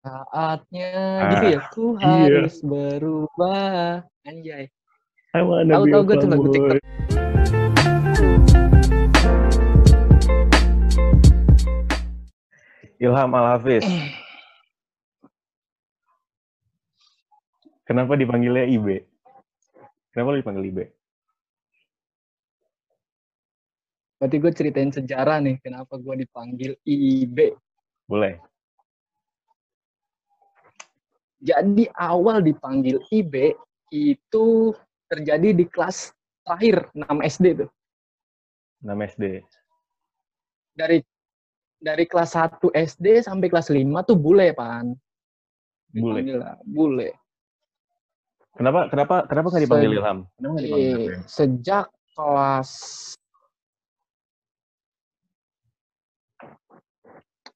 Saatnya Ah, gitu ya, ku iya. harus berubah. Anjay. Tahu tahu gue tuh lagu. TikTok. Ilham Al-Hafiz. Eh. Kenapa dipanggilnya IB? Kenapa lu dipanggil IB? Berarti gue ceritain sejarah nih, kenapa gue dipanggil IIB. Boleh. Jadi awal dipanggil IB itu terjadi di kelas terakhir 6 SD tuh. 6 SD. Dari dari kelas 1 SD sampai kelas 5 tuh bule, Pan. Bule. Dipanggil lah, bule. Kenapa kenapa kenapa nggak dipanggil Se- Ilham? Kenapa nggak dipanggil Eh, Ilham? sejak kelas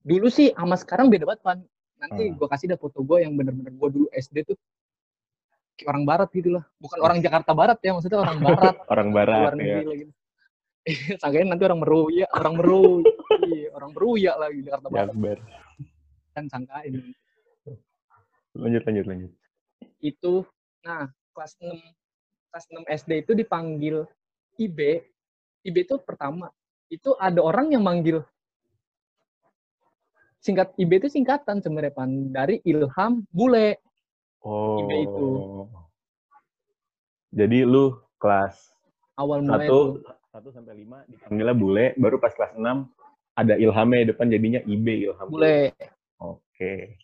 dulu sih sama sekarang beda banget pan nanti Hmm. gue kasih dah foto gue yang bener-bener gue dulu SD tuh. Kayak orang barat gitu lah bukan orang Jakarta Barat ya maksudnya orang barat. Orang luar barat ya. negeri lagi Sangkain nanti orang meruya orang meru iya, orang meruya lagi Jakarta Barat. Jakbar. kan sangkain. Lanjut lanjut lanjut. itu nah kelas 6 kelas 6 SD itu dipanggil IB IB itu pertama. Itu ada orang yang manggil singkat IB itu singkatan sebenarnya pan dari Ilham Bule Oh. IB itu. Jadi lu kelas awal mulai 1 1 sampai 5 dipanggilnya bule, baru pas kelas 6 ada ilhamnya di depan jadinya IB Ilham. Bule Oke.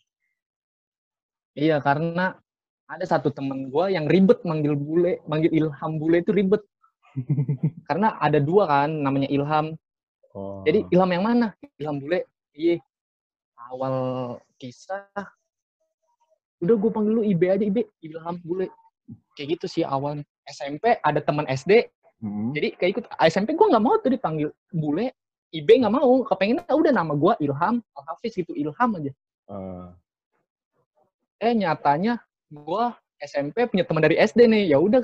iya karena ada satu temen gue yang ribet manggil Bule manggil Ilham Bule itu ribet karena ada dua kan namanya Ilham Oh. Jadi Ilham yang mana? Ilham Bule. Iya. Awal kisah. Udah gue panggil lu IB aja IB. Ilham Bule. Kayak gitu sih awalnya. SMP ada teman SD. Hmm. Jadi kayak ikut. SMP gue nggak mau tuh dipanggil Bule. IB nggak mau. Kepengennya udah nama gue Ilham. Al Hafiz gitu. Ilham aja. Eh, Eh nyatanya gue SMP punya teman dari SD nih. Ya udah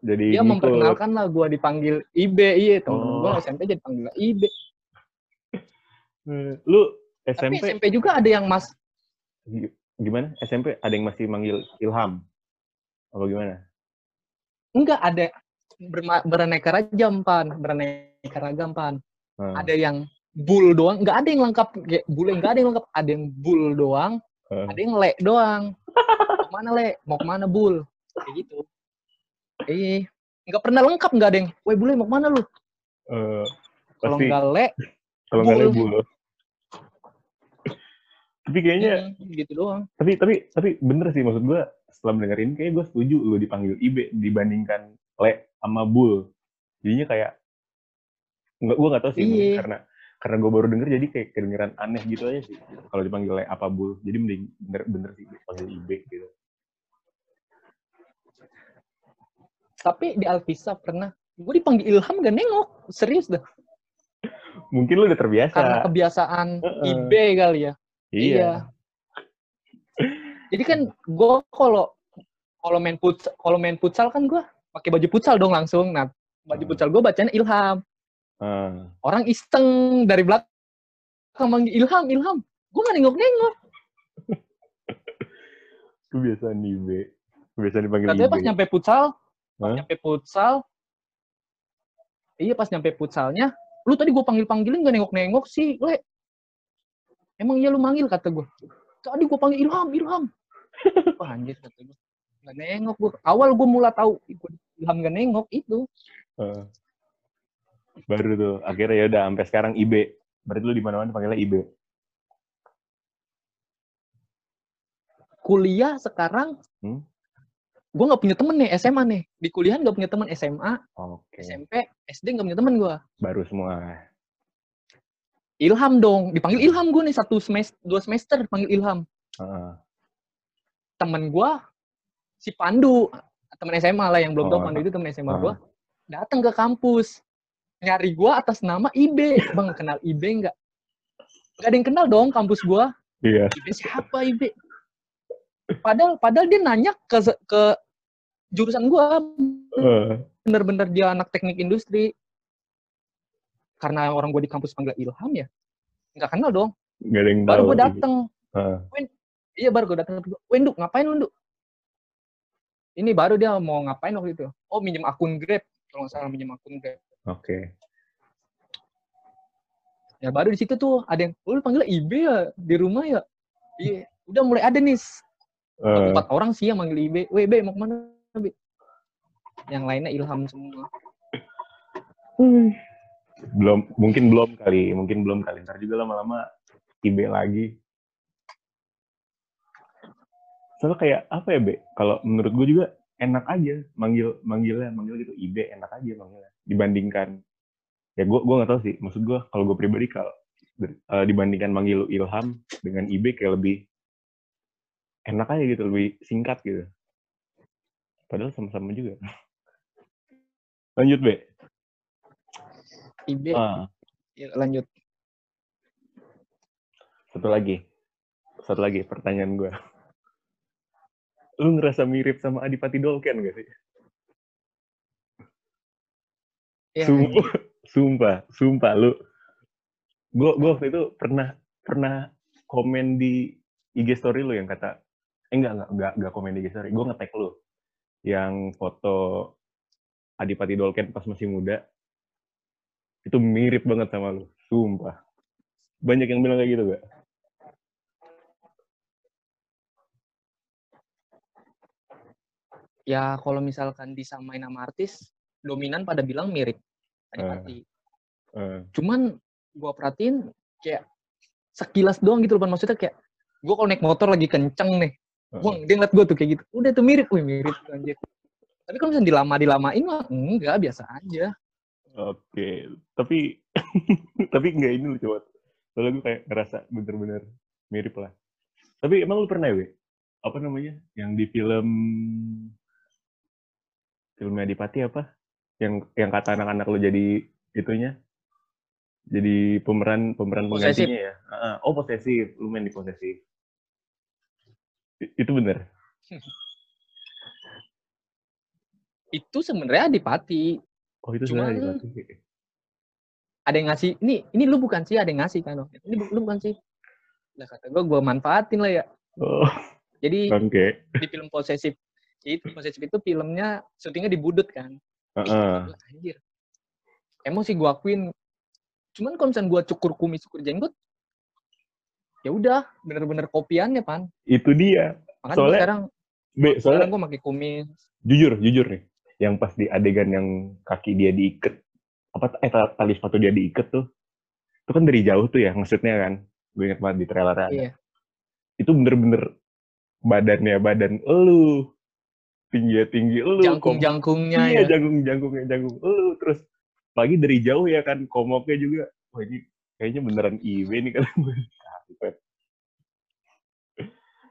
jadi dia ngikut. memperkenalkan lah gue dipanggil IB. Iya temen Oh. gue SMP jadi panggil IB. Eh, Tapi SMP SMP juga ada yang mas gi- gimana? SMP ada yang masih manggil Ilham? Apa gimana? Enggak ada beraneka ragam pan, beraneka ragam pan. Eh, Ada yang bull doang, enggak ada yang lengkap bule enggak ada yang lengkap, ada yang bull doang, eh. ada yang le doang. Mau ke mana le? Mau ke mana bull? Kayak gitu. Eh, enggak pernah lengkap enggak ada yang, woi bule mau ke mana lu? Eh, Kalau enggak le, kalau nggak bull. Tapi kayaknya hmm, gitu doang. tapi tapi tapi bener sih maksud gue setelah mendengar ini kayak gue setuju lu dipanggil IB dibandingkan Le sama Bull jadinya kayak nggak gue nggak tahu sih mungkin Iya. karena karena gue baru denger jadi kayak kedengeran aneh gitu aja sih kalau dipanggil Le apa Bull jadi mending bener, bener sih dipanggil IB gitu Tapi di Alvisa pernah gue dipanggil Ilham gak nengok, serius dah. mungkin lu udah terbiasa Karena kebiasaan Heeh. IB kali ya. Iya, Jadi kan gue kalau kalau main futsal, kalau main futsal kan gue pakai baju futsal dong langsung. Nah, baju Hmm. futsal gue bacanya Ilham. Eh, Orang iseng dari belakang manggil Ilham, Ilham. Gue gak nengok-nengok. kebiasaan IB kebiasaan dipanggil Katanya pas nyampe futsal, pas Hah? nyampe futsal, iya pas nyampe futsalnya, lu tadi gue panggil-panggilin gak nengok-nengok sih, le. Emang iya lu manggil kata gue. Tadi gue panggil Ilham, Ilham. Wah anjir kata gue. Gak nengok gue. Awal gue mulai tahu gua Ilham gak nengok itu. Eh. baru tuh akhirnya ya udah sampai sekarang IB berarti lu di mana-mana panggilnya IB kuliah sekarang Hmm? gue nggak punya temen nih SMA nih di kuliah nggak punya temen SMA oke SMP SD nggak punya temen gue baru semua Ilham dong. Dipanggil Ilham gue nih satu semester dua semester panggil Ilham. Heeh. temen gue si Pandu temen SMA lah yang belum tahu Oh, Pandu itu temen SMA ah. gue datang ke kampus. Nyari gue atas nama IB bang kenal IB nggak? Nggak ada yang kenal dong kampus gue iya. IB siapa IB padahal padahal dia nanya ke ke jurusan gue bener-bener dia anak teknik industri karena orang gue di kampus panggil Ilham ya nggak kenal dong nggak ada yang baru gue gitu. dateng Heeh. Iya baru gue gue, Wenduk ngapain lu Nduk? Ini baru dia mau ngapain waktu itu? Oh minjem akun Grab, kalau nggak salah minjem akun Grab. Oke. Ya baru di situ tuh ada yang, oh, lu panggil IB ya di rumah ya? Iya, udah mulai ada nih Eh, empat orang sih yang manggil IB. Weh, B, mau ke mana, B? Yang lainnya ilham semua. Belum mungkin belum kali, mungkin belum kali. Ntar juga lama-lama IB lagi. Soalnya kayak apa ya, Be? Kalau menurut gue juga enak aja manggil manggilnya manggil gitu IB enak aja manggilnya dibandingkan ya gue gue nggak tahu sih maksud gue kalau gue pribadi kalau eh, dibandingkan manggil Ilham dengan IB kayak lebih enak aja gitu lebih singkat gitu padahal sama-sama juga lanjut Be IB, ah, ya, lanjut. satu lagi. Satu lagi pertanyaan gue lu ngerasa mirip sama Adipati Dolken gak sih? Ya, sumpah sumpah sumpah lu. Gue gue waktu itu pernah pernah komen di IG story lu yang kata eh enggak enggak enggak, enggak komen di IG story gue nge-tag lu. Yang foto Adipati Dolken pas masih muda itu mirip banget sama lu sumpah banyak yang bilang kayak gitu gak ya kalau misalkan disamain sama artis, dominan pada bilang mirip. Adipati. Eh, Cuman gua perhatiin kayak sekilas doang gitu loh, maksudnya kayak gua kalau naik motor lagi kenceng nih, eh. wah dia ngeliat gua tuh kayak gitu, udah tuh mirip, wih mirip anjir. Tapi kalau misalnya dilama dilamain mah enggak biasa aja. Oke, tapi tapi nggak ini lu coba. Soalnya gue kayak ngerasa bener-bener mirip lah. Tapi emang lu pernah ya? Apa namanya? Yang di film filmnya Adipati apa? Yang yang kata anak-anak lu jadi itunya? Jadi pemeran pemeran Posesif. penggantinya ya? Oh posesif, lu main di posesif. Itu bener. Itu sebenarnya Adipati. Oh itu sebenarnya Adipati. Ada yang ngasih, ini ini lu bukan sih, ada yang ngasih kan. Ini bu- lu bukan sih. Lah kata gua, gua manfaatin lah ya. Oh, Jadi oke. di film posesif itu posesif itu filmnya syutingnya di Budut kan. Ih, ah. gila, anjir. Emang sih gua akuin. Cuman kalau misalnya gua cukur kumis, cukur jenggot, ya udah, bener-bener kopiannya pan. Itu dia. Makanya Soalnya- sekarang, Be, sekarang soalnya gua pakai kumis. jujur jujur nih yang pas di adegan yang kaki dia diikat apa eh ta- tali sepatu dia diikat tuh itu kan dari jauh tuh ya maksudnya kan gue inget banget di trailer ada Iya. itu bener-bener badannya badan elu tinggi tinggi elu Jangkung-jangkungnya iya ya. jangkung jangkungnya jangkung elu terus lagi dari jauh ya kan komoknya juga wah ini kayaknya beneran IW nih kan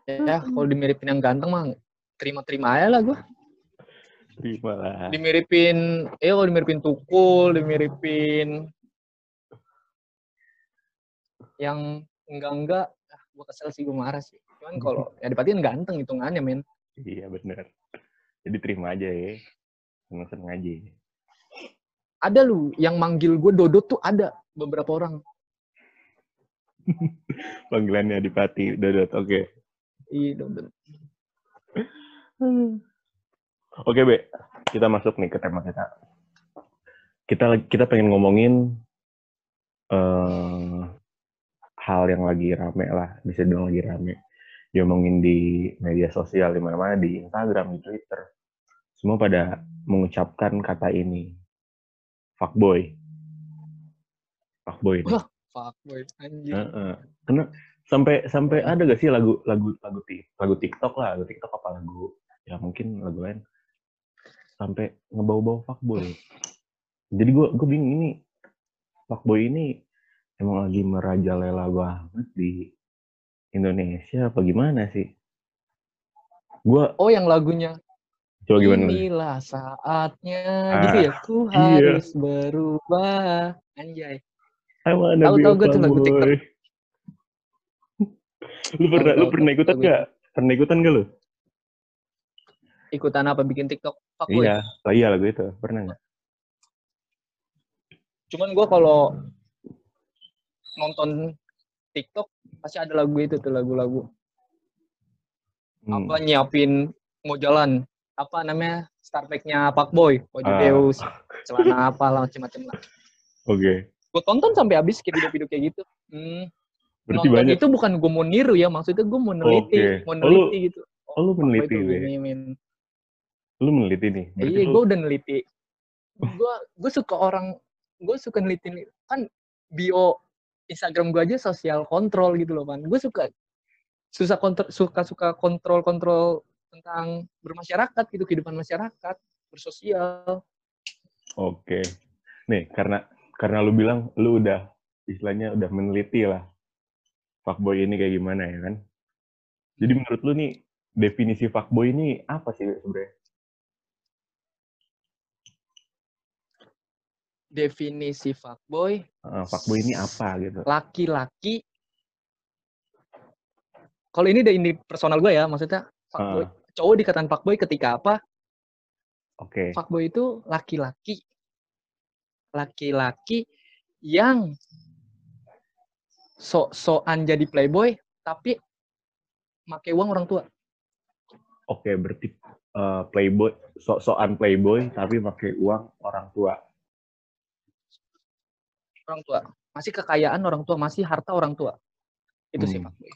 Ya, kalau dimiripin yang ganteng mah terima-terima aja lah gua. Terima lah Dimiripin, eh kalau dimiripin tukul, dimiripin yang enggak-enggak, ah, gua kesel sih, gua marah sih. Cuman kalau ya dipatiin ganteng hitungannya, men. iya bener jadi terima aja ya seneng seneng aja Ada lu yang manggil gue Dodot tuh ada beberapa orang. panggilannya Adipati Dodot oke Iya, Dodot. Oke, Be. Kita masuk nih ke tema kita. Kita kita pengen ngomongin eh hal yang lagi rame lah, bisa dibilang lagi rame. Diomongin di media sosial, di mana-mana, di Instagram, di Twitter. Semua pada mengucapkan kata ini. Fuckboy. Fuckboy. Wah. Fuck boy, anjir. Heeh. Karena sampai sampai ada gak sih lagu lagu lagu lagu TikTok lah, lagu TikTok apa lagu ya mungkin lagu lain sampai ngebau-bau fuckboy. Jadi gue gue bingung ini fuckboy ini emang lagi merajalela banget di Indonesia apa gimana sih? Gue Oh, yang lagunya coba gimana? Inilah saatnya Ah, gitu ya. Ku iya. harus berubah. Anjay. Tahu- tahu gua tuh lagu TikTok. lu pernah lu pernah ikutan gak? Pernah ikutan gak lu? Ikutan apa bikin TikTok? Fuck boy. Iya, oh, iya lagu itu. Pernah nggak? Cuman gua kalau nonton TikTok pasti ada lagu itu tuh lagu-lagu. Hmm. apa nyiapin mau jalan apa namanya start pack-nya Pak Boy, baju Ah. Deus, celana apa lah macam-macam lah. Oke. Gue tonton sampai habis kayak video-video kayak gitu. Hmm. Berarti nonton banyak. itu bukan gue mau niru ya, maksudnya gue mau neliti, Oke. mau Oh, lu- neliti gitu. Oh, lu Apa meneliti. Lu meneliti nih. Iya, lu- gue udah neliti. Gue gue suka orang, gue suka neliti kan bio Instagram gue aja sosial kontrol gitu loh kan. Gue suka susah kontrol, suka suka kontrol kontrol tentang bermasyarakat gitu kehidupan masyarakat bersosial. Oke. Nih, karena karena lu bilang lu udah istilahnya udah meneliti lah fuckboy ini kayak gimana ya kan. Jadi menurut lu nih definisi fuckboy ini apa sih sebenarnya? Definisi fuckboy Uh, fuckboy ini apa gitu? laki-laki. Kalau ini dari personal gue ya, maksudnya fuckboy. Ah. Cowok dikatakan fuckboy ketika apa? Oke. fuckboy itu laki-laki laki-laki yang sok-sokan jadi playboy tapi make uang orang tua. Oke, berarti uh, playboy sok-sokan playboy tapi pakai uang orang tua. Orang tua. Masih kekayaan orang tua, masih harta orang tua. Itu sih Hmm. fuckboy.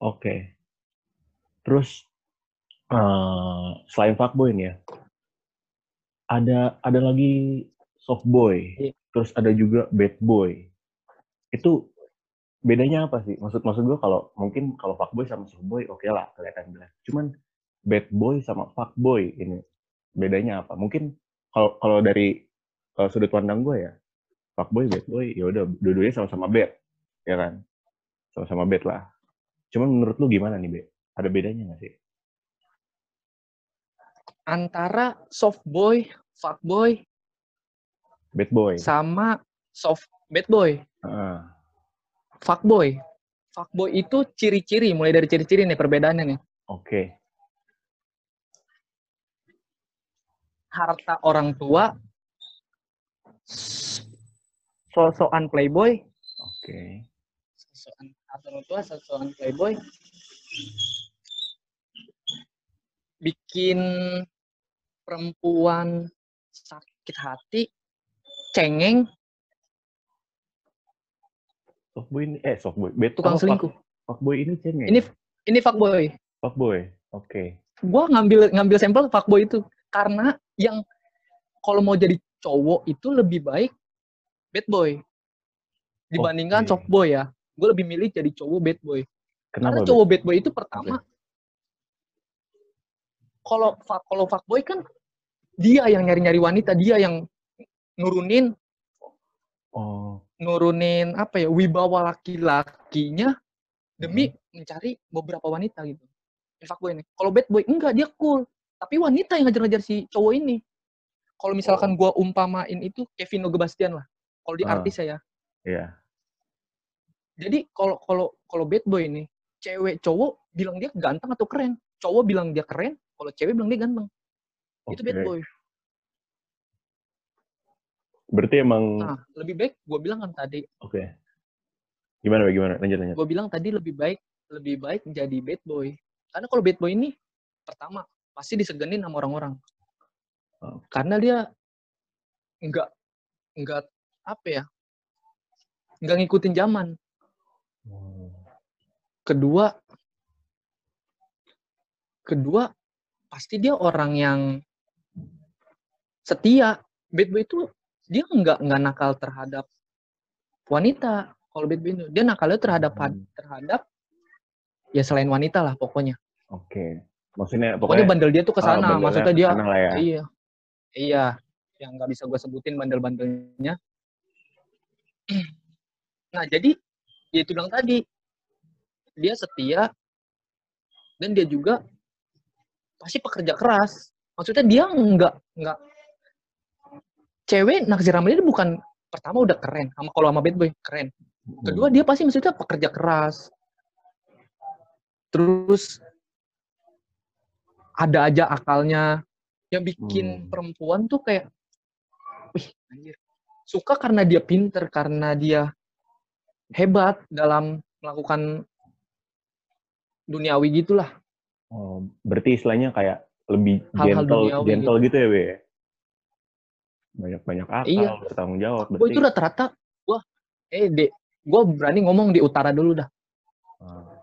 Oke. Terus eh selain fuckboy nih ya, ada ada lagi soft boy, Iya. terus ada juga bad boy. Itu bedanya apa sih? Maksud maksud gue kalau mungkin kalau fuckboy sama soft boy oke lah kelihatan jelas. Cuman bad boy sama fuckboy ini bedanya apa? Mungkin kalau kalau dari eh, sudut pandang gue ya, fuckboy bad boy ya udah dua-duanya sama-sama bad, ya kan? Sama-sama bad lah. Cuman menurut lu gimana nih, Be? Ada bedanya nggak sih? Antara soft boy, fuckboy Bad boy. sama soft bad boy, Heeh. fuckboy. Fuckboy itu ciri-ciri, mulai dari ciri-ciri nih perbedaannya nih. Oke. harta orang tua, sosokan playboy, Oke. sosokan harta orang tua, sosokan playboy, bikin perempuan sakit hati, cengeng, Softboy ini eh softboy. Bad tukang selingkuh. Fuckboy ini cengeng. Ini ini fuckboy. fuckboy. Oke. Gua ngambil ngambil sampel fuckboy itu karena yang kalau mau jadi cowok itu lebih baik bad boy dibandingkan Oke. soft boy ya. Gue lebih milih jadi cowok bad boy. Kenapa? Karena cowok bad boy itu pertama kalau fuck kalau fuckboy kan dia yang nyari-nyari wanita, dia yang nurunin Oh, nurunin apa ya wibawa laki-lakinya demi Hmm. mencari beberapa wanita gitu. Ini fuckboy nih. Kalau bad boy enggak dia cool, tapi wanita yang ngajar-ngajar si cowok ini. Kalau misalkan gua umpamain itu Kevin Bastian lah. Kalau di Ah. artis saya. iya. Jadi kalau kalau kalau bad boy ini cewek cowok bilang dia ganteng atau keren. Cowok bilang dia keren, kalau cewek bilang dia ganteng. Itu bad boy. Berarti emang Nah, lebih baik gue bilang kan tadi, oke. Gimana, Be? Gimana? Lanjut, lanjut. gue bilang tadi lebih baik lebih baik jadi bad boy. Karena kalau bad boy ini pertama pasti disegenin sama orang-orang. Oh. Karena dia nggak nggak apa ya nggak ngikutin zaman. Oh. Kedua kedua pasti dia orang yang setia. Bad boy itu dia nggak nggak nakal terhadap wanita. Kalau bad boy itu dia nakalnya terhadap Hmm. terhadap ya selain wanita lah pokoknya. Oke. Maksudnya Pokoknya pokoknya bandel dia tuh ke ah, sana. bandelnya Maksudnya dia ke sana ya. iya. Iya, yang nggak bisa gue sebutin bandel-bandelnya. Nah, jadi ya itu bilang tadi dia setia dan dia juga pasti pekerja keras. Maksudnya dia nggak nggak cewek naksir sama dia bukan pertama udah keren sama kalau sama bad boy keren. Kedua dia pasti maksudnya pekerja keras. Terus ada aja akalnya yang bikin Hmm. perempuan tuh kayak wih anjir. Suka karena dia pinter, karena dia hebat dalam melakukan duniawi gitulah. Oh, berarti istilahnya kayak lebih Hal-hal gentle, duniawi gentle gitu. ya, Be? Banyak-banyak akal, Iya. bertanggung jawab. Gue itu rata-rata, wah, eh, de, gue berani ngomong di utara dulu dah. Ah,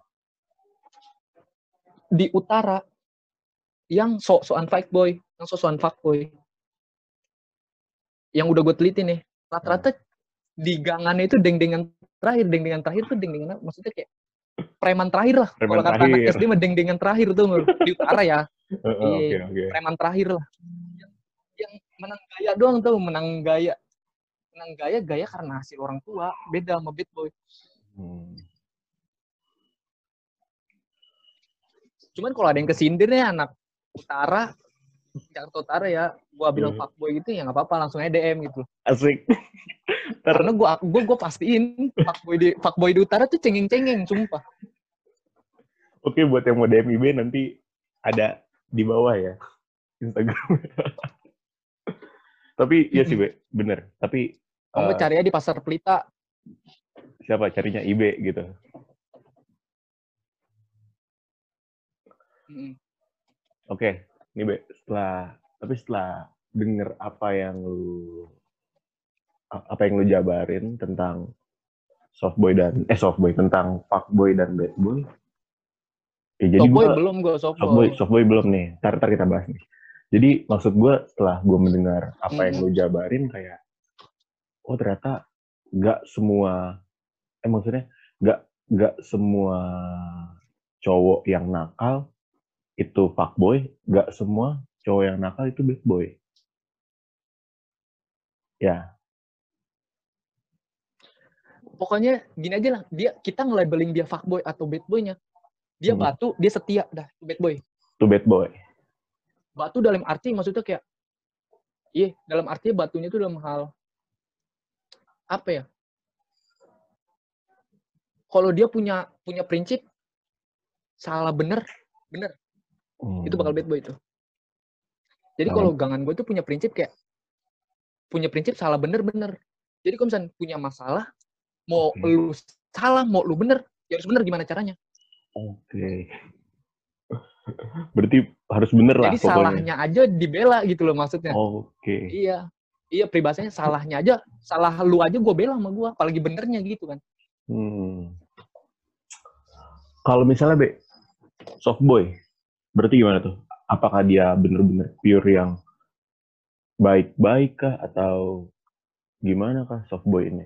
Di utara, yang sok-sokan fuckboy, yang sok-sokan fuckboy, yang udah gue teliti nih, rata-rata di gangannya itu deng-dengan terakhir, deng-dengan terakhir tuh deng-dengan, maksudnya kayak preman terakhir lah. Preman Kalau kata anak. SD mah deng-dengan terakhir tuh di utara ya, eh, eh, Oke, Iya. oke. preman terakhir lah. Yang, yang menang gaya doang tuh, menang gaya. Menang gaya, gaya karena hasil orang tua, beda sama bad boy. Hmm. Cuman kalau ada yang kesindir ya anak utara, Jakarta Utara ya, gua bilang Hmm. fuckboy gitu ya nggak apa-apa langsung aja DM gitu. Asik. Karena gua gua gua pastiin fuckboy di fuckboy di utara tuh cengeng-cengeng sumpah. oke buat yang mau DM IB nanti ada di bawah ya. Instagram. Tapi iya sih, Be. Bener. Tapi Kamu eh, cari aja di pasar Pelita. siapa carinya IB gitu. Oke, nih Be, setelah tapi setelah denger apa yang lu apa yang lu jabarin tentang softboy dan eh softboy tentang fuckboy dan bad boy. Ya, jadi Softboy gua belum gua softboy softboy. softboy belum nih. Ntar, ntar kita bahas nih. Jadi maksud gua setelah gua mendengar apa yang lu jabarin kayak oh ternyata nggak semua eh maksudnya nggak nggak semua cowok yang nakal itu fuckboy, nggak semua cowok yang nakal itu bad boy. Ya, Pokoknya gini aja lah, dia kita nge-labeling dia fuckboy atau bad boy-nya. Dia Hmm. batu, dia setia dah, bad boy. itu bad boy. Batu dalam arti maksudnya kayak iya, dalam arti batunya itu dalam hal apa ya? Kalau dia punya punya prinsip salah bener, bener Hmm. itu bakal bad boy itu. Jadi kalau gangan gue tuh punya prinsip kayak punya prinsip salah bener bener. Jadi kalau misalnya punya masalah, mau Oke. lu salah, mau lu bener, ya harus bener gimana caranya. Oke. Berarti harus bener lah Jadi pokoknya. salahnya aja dibela gitu loh maksudnya. Oke. Iya. Iya peribahasanya salahnya aja, salah lu aja gue bela sama gue, apalagi benernya gitu kan. Hmm. Kalau misalnya Be, softboy, berarti gimana tuh? Apakah dia bener-bener pure yang baik-baik kah atau gimana kah softboy ini?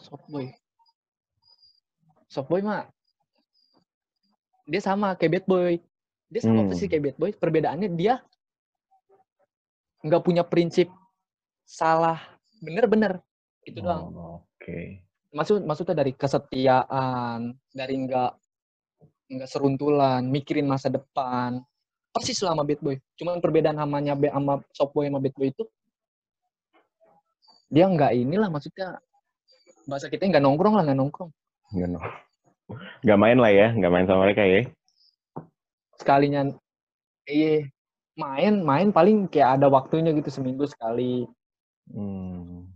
Softboy. Softboy mah dia sama kayak bad boy. Dia sama Hmm. persis kayak bad boy. Perbedaannya dia nggak punya prinsip salah bener-bener itu doang. Oh, Oke. Maksud maksudnya dari kesetiaan, dari nggak nggak seruntulan, mikirin masa depan. Persis lah sama bad boy. Cuman perbedaan samanya be- sama softboy sama bad boy itu dia nggak inilah maksudnya bahasa kita nggak nongkrong lah nggak nongkrong. Nggak, no. Nggak main lah ya, nggak main sama mereka ya. sekalinya iya main main paling kayak ada waktunya gitu seminggu sekali Hmm.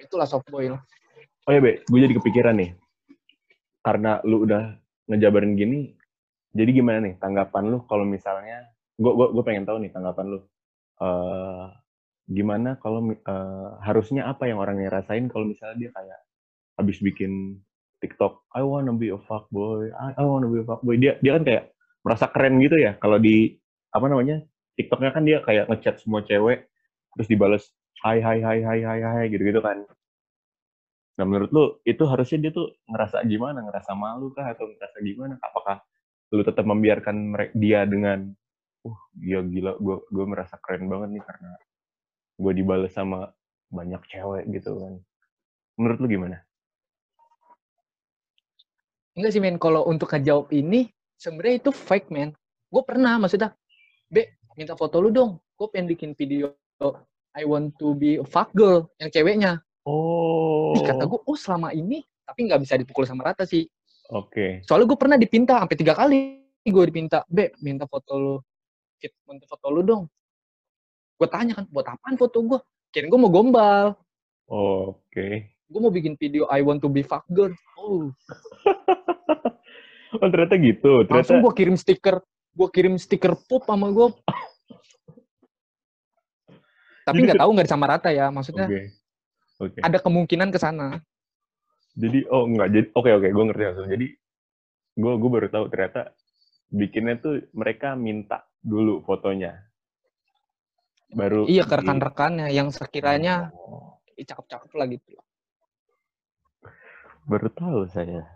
itulah softboy lah Oh ya, Be, gue jadi kepikiran nih. Karena lu udah ngejabarin gini, jadi gimana nih tanggapan lu kalau misalnya, gue gua pengen tahu nih tanggapan lu. eh gimana kalau eh, harusnya apa yang orangnya rasain kalau misalnya dia kayak habis bikin TikTok, I wanna be a fuckboy, I, I wanna be a fuckboy. Dia dia kan kayak merasa keren gitu ya kalau di apa namanya TikToknya kan dia kayak ngechat semua cewek terus dibales hai hai hai hai hai hai gitu gitu kan. Nah menurut lu itu harusnya dia tuh ngerasa gimana? Ngerasa malu kah atau ngerasa gimana? Apakah lu tetap membiarkan dia dengan uh dia gila gue gue merasa keren banget nih karena gue dibales sama banyak cewek gitu kan. Menurut lu gimana? enggak sih men kalau untuk ngejawab ini sebenarnya itu fake men gue pernah maksudnya be minta foto lu dong gue pengen bikin video I want to be a fuck girl yang ceweknya Oh. Ih, kata gue oh selama ini tapi nggak bisa dipukul sama rata sih Oke. soalnya gue pernah dipinta sampai tiga kali gue dipinta be minta foto lu Fit, minta foto lu dong gue tanya kan buat apaan foto gue kirain gue mau gombal Oke. gue mau bikin video I want to be fuck girl oh Oh ternyata gitu. Ternyata Langsung gue kirim stiker, gue kirim stiker pup sama gue. Tapi nggak tahu nggak sama rata ya, maksudnya Oke. Oke. ada kemungkinan ke sana. Jadi oh enggak jadi oke oke gue ngerti maksudnya. Jadi gue gue baru tahu ternyata bikinnya tuh mereka minta dulu fotonya. Baru Iya ke rekan-rekannya yang sekiranya Oh, cakep-cakep lah gitu. baru tahu saya.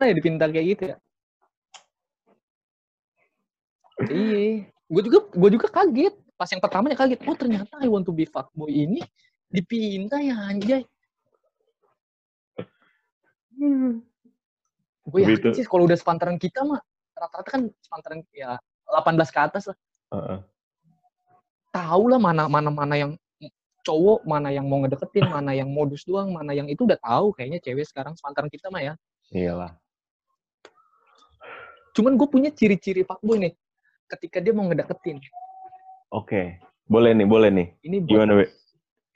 Nah, ya dipintal kayak gitu ya. iya, gue juga gue juga kaget. Pas yang pertamanya kaget, oh ternyata I want to be fuckboy ini dipinta ya anjay. Gue Tapi yakin sih kalau udah sepantaran kita mah rata-rata kan sepantaran ya 18 ke atas lah. Heeh. Tahu lah mana mana mana yang cowok, mana yang mau ngedeketin, mana yang modus doang, mana yang itu udah tahu kayaknya cewek sekarang sepantaran kita mah ya. Iyalah. Cuman gue punya ciri-ciri fuckboy nih. Ketika dia mau ngedeketin. Oke. Boleh nih, boleh nih. Ini buat Gimana?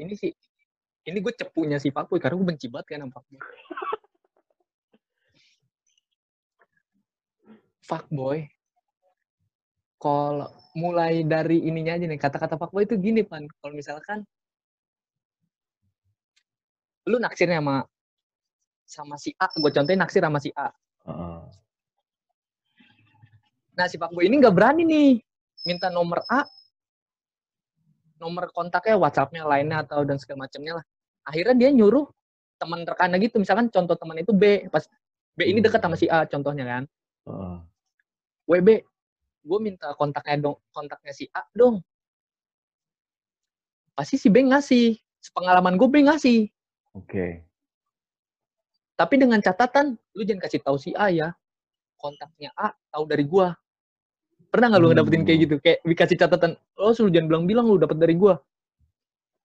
Ini sih ini gue cepunya si fuckboy karena gue benci banget kan sama fuckboy. fuckboy kalau mulai dari ininya aja nih kata-kata fuckboy itu gini pan kalau misalkan lu naksirnya sama sama si A gue contohin naksir sama si A Heeh. nah si fuckboy ini nggak berani nih minta nomor A nomor kontaknya WhatsAppnya lainnya atau dan segala macamnya lah. Akhirnya dia nyuruh teman rekannya gitu. Misalkan contoh teman itu B pas B ini dekat sama si A contohnya kan. Heeh. WB gue minta kontaknya dong kontaknya si A dong. Pasti si B ngasih sepengalaman gue B ngasih. Oke. tapi dengan catatan lu jangan kasih tahu si A ya. Kontaknya A tahu dari gua pernah nggak lu Hmm. ngedapetin kayak gitu kayak dikasih catatan oh lu jangan bilang-bilang lu dapet dari gua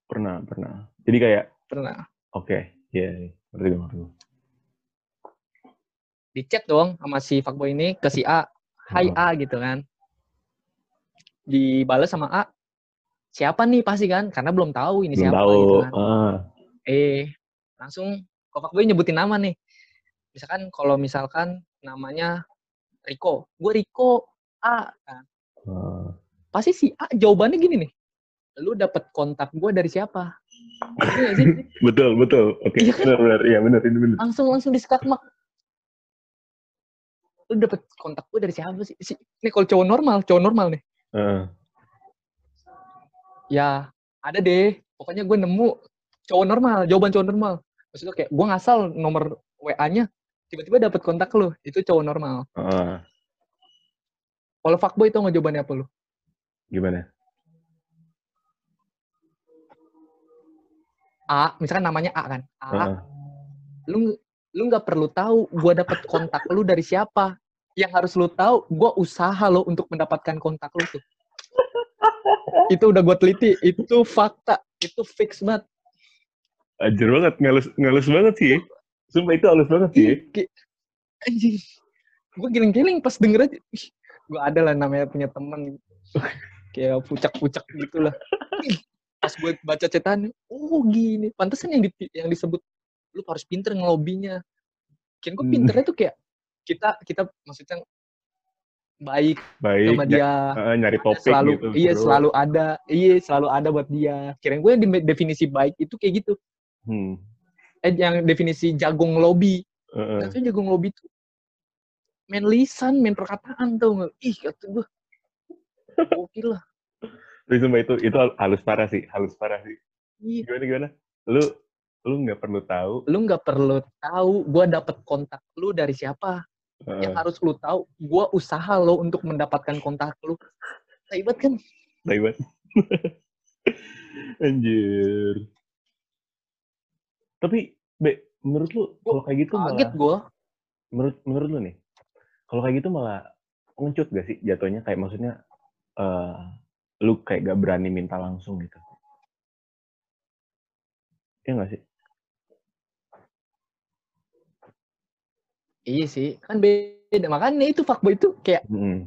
Pernah, pernah. Jadi kayak pernah oke, iya, iya. ngerti gue, ngerti gue. di chat dong sama si fuckboy ini ke si A Hai. A gitu kan dibales sama A siapa nih pasti kan karena belum tahu ini Belum siapa tahu. gitu kan Ah. eh langsung kok fuckboy nyebutin nama nih misalkan kalau misalkan namanya Riko gue Riko A Ah. pasti si A jawabannya gini nih lu dapet kontak gue dari siapa Iya? Betul, betul. Oke, Iya kan? benar, benar. Iya, benar, ini benar. langsung langsung diskakmak lu dapet kontak gue dari siapa sih si, ini kalau cowok normal cowok normal nih Heeh. ya ada deh pokoknya gue nemu cowok normal jawaban cowok normal maksudnya kayak gue ngasal nomor wa nya tiba-tiba dapet kontak lu itu cowok normal Heeh. Kalau fuckboy itu nggak jawabannya apa lu Gimana? A misalkan namanya A kan A Heeh. lu lu nggak perlu tahu gue dapet kontak lu dari siapa yang harus lu tahu gue usaha lo untuk mendapatkan kontak lu tuh itu udah gue teliti itu fakta itu fix banget Ajar banget, ngalus, ngalus banget sih. Sumpah itu halus banget sih. Ih, anjing gue giling-giling pas denger aja gue ada lah namanya punya temen kayak pucak-pucak gitu lah pas gue baca cetan oh gini pantesan yang di- yang disebut lu harus pinter ngelobinya kira gue Hmm. pinternya tuh kayak kita kita maksudnya baik Baik. sama ny- dia eh, nyari topik selalu gitu. iya bro. selalu ada iya selalu ada buat dia kirain gue yang di- definisi baik itu kayak gitu Hmm. eh yang definisi jagung lobby Heeh. Nah, tuh jagung lobby tuh main lisan, main perkataan tau nggak? Ih, kata gue. Gokil lah. Tapi sumpah itu itu halus parah sih, halus parah sih. Iya. Gimana gimana? Lu lu nggak perlu tahu. Lu nggak perlu tahu gue dapet kontak lu dari siapa. Heeh. Yang harus lu tahu, gue usaha lo untuk mendapatkan kontak lu. Ribet kan? Tai banget. Anjir. Tapi, Be, menurut lu kalau kayak gitu Kaget malah gue. menurut menurut lu nih, kalau kayak gitu malah ngecut gak sih jatuhnya kayak maksudnya eh lu kayak gak berani minta langsung gitu. Iya gak sih? Iya sih, kan beda. Makanya itu fuckboy itu kayak Mm-mm.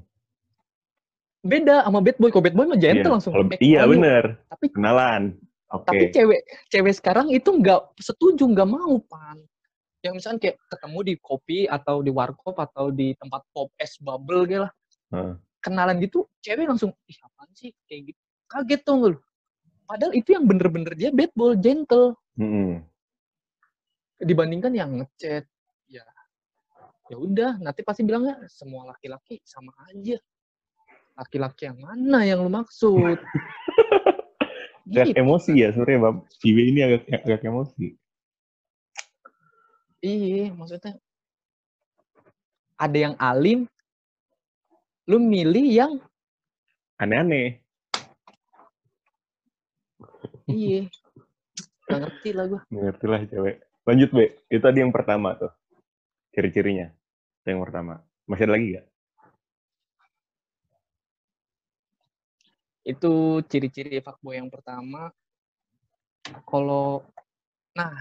beda sama bad boy. Kalau bad boy mah gentle Iya, langsung. kalau- iya ayo. bener. Tapi Kenalan. Oke. tapi cewek cewek sekarang itu nggak setuju, nggak mau pan. Yang misalkan kayak ketemu di kopi atau di warkop atau di tempat pop es bubble gitu lah Heeh. kenalan gitu cewek langsung ih apaan sih kayak gitu kaget tuh lu padahal itu yang bener-bener dia bad boy gentle Mm-mm. dibandingkan yang ngechat ya ya udah nanti pasti bilangnya semua laki-laki sama aja laki-laki yang mana yang lu maksud Gitu. emosi ya sebenarnya Bab. Ibe ini agak agak emosi. Iya maksudnya ada yang alim lu milih yang Aneh-aneh. iya Gak ngerti lah gua Mengerti lah cewek. Lanjut, Be. Itu tadi yang pertama tuh. Ciri-cirinya. Itu yang pertama. Masih ada lagi gak? itu ciri-ciri fuckboy yang pertama kalau nah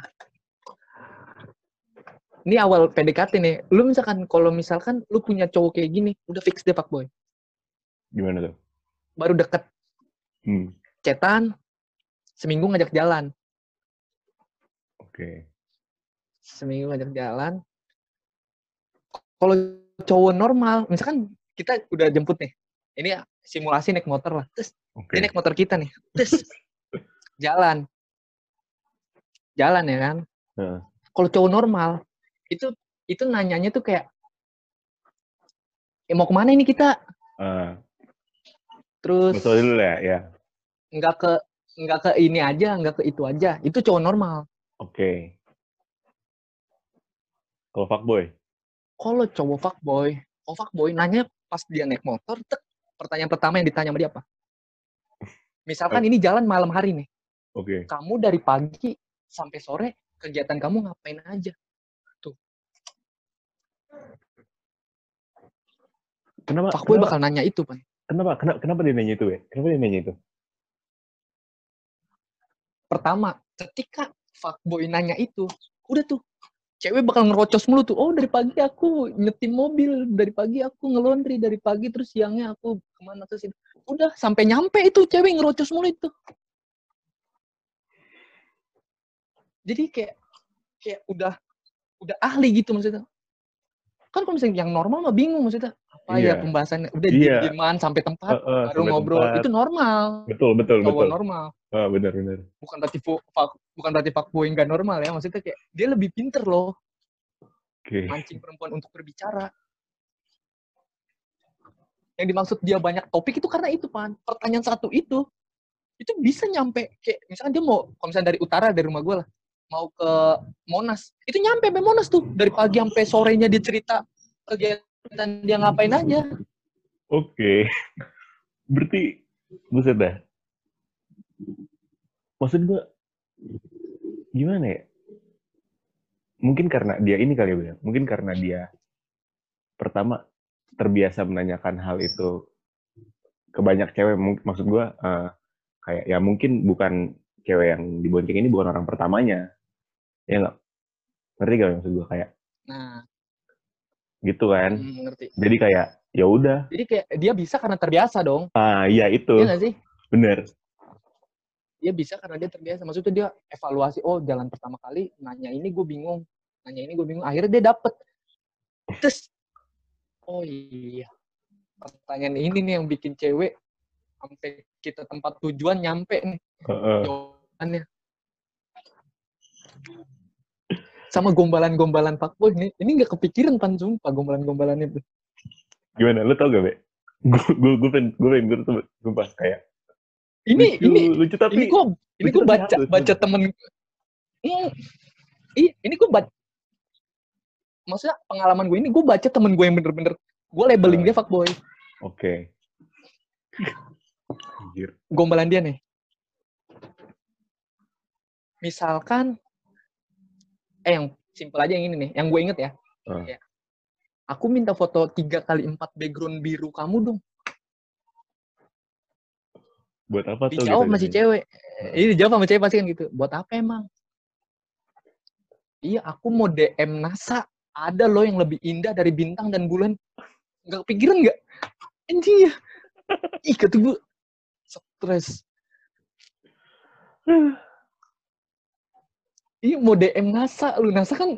ini awal PDKT nih lu misalkan kalau misalkan lu punya cowok kayak gini udah fix deh fuckboy Gimana tuh? baru deket Hmm. cetan seminggu ngajak jalan Oke. seminggu ngajak jalan kalau cowok normal misalkan kita udah jemput nih ini simulasi naik motor lah terus Oke. dia naik motor kita nih terus jalan jalan ya kan Heeh. kalau cowok normal itu itu nanyanya tuh kayak eh, mau ke mana ini kita Ah, terus betul dulu ya, ya. nggak ke nggak ke ini aja nggak ke itu aja itu cowok normal Oke. Kalau fuckboy? kalau cowok fuckboy oh fuckboy nanya pas dia naik motor tek, pertanyaan pertama yang ditanya sama dia apa misalkan ini jalan malam hari nih Oke. kamu dari pagi sampai sore kegiatan kamu ngapain aja Kenapa? fuckboy bakal nanya itu pan kenapa, kenapa, kenapa dia nanya itu, Be? Kenapa dia nanya itu? pertama ketika fuckboy nanya itu udah tuh cewek bakal ngerocos mulu tuh. Oh dari pagi aku nyetim mobil dari pagi aku ngelondri dari pagi terus siangnya aku ke mana terus itu. Udah sampai nyampe itu cewek ngerocos mulu itu. Jadi kayak kayak udah udah ahli gitu maksudnya. Kan kalau misalnya yang normal mah bingung maksudnya apa Iya. ya pembahasannya udah Iya. diem-dieman sampai tempat Heeh, baru sampai ngobrol tempat. itu normal Betul, betul, cowok betul. normal Ah, benar, benar. bukan berarti fuck- bukan berarti fuckboy nggak normal ya maksudnya kayak dia lebih pinter loh Oke. mancing perempuan untuk berbicara yang dimaksud dia banyak topik itu karena itu pan pertanyaan satu itu itu bisa nyampe kayak misalkan dia mau kalau misalnya dari utara dari rumah gue lah mau ke Monas itu nyampe sampai Monas tuh dari pagi sampai sorenya dia cerita kegiatan dia ngapain aja Oke. Berarti, buset dah. Maksud gua, gimana ya? Mungkin karena dia ini kali ya. Mungkin karena dia, pertama, terbiasa menanyakan hal itu ke banyak cewek. Maksud gua, eh, kayak, ya mungkin bukan cewek yang dibonceng ini bukan orang pertamanya. Ya nggak? Ngerti gak maksud gua? Kayak, nah gitu kan. hmm, ngerti Jadi kayak, ya udah. jadi kayak dia bisa karena terbiasa dong Ah, iya itu. Iya nggak sih Bener. dia bisa karena dia terbiasa maksudnya dia evaluasi oh jalan pertama kali nanya ini gue bingung nanya ini gue bingung akhirnya dia dapet terus oh iya pertanyaan ini nih yang bikin cewek sampai kita tempat tujuan nyampe nih Heeh. jawabannya sama gombalan-gombalan fuckboy nih ini nggak kepikiran pan sumpah gombalan-gombalan itu Gimana? Lu tau gak, Be? Gue gue gue pengen gue pengen gue tuh sumpah kayak ini lucu, ini lucu tapi ini gue ini gue baca halus, baca sumpah. temen Hmm, iya ini gue baca maksudnya pengalaman gue ini gue baca temen gue yang bener-bener gue labeling Ah. dia fuckboy Oke. Anjir. gombalan dia nih misalkan eh yang simpel aja yang ini nih yang gue inget ya. Ya. aku minta foto tiga kali empat background biru kamu dong. Buat apa tuh? dijawab gitu, masih gitu. cewek. Ini dijawab sama cewek pasti kan gitu. Buat apa emang? Iya aku mau DM NASA. Ada loh yang lebih indah dari bintang dan bulan. Nggak kepikiran nggak? Anjing ya. Ih kata gue stres iya mau DM NASA lu NASA kan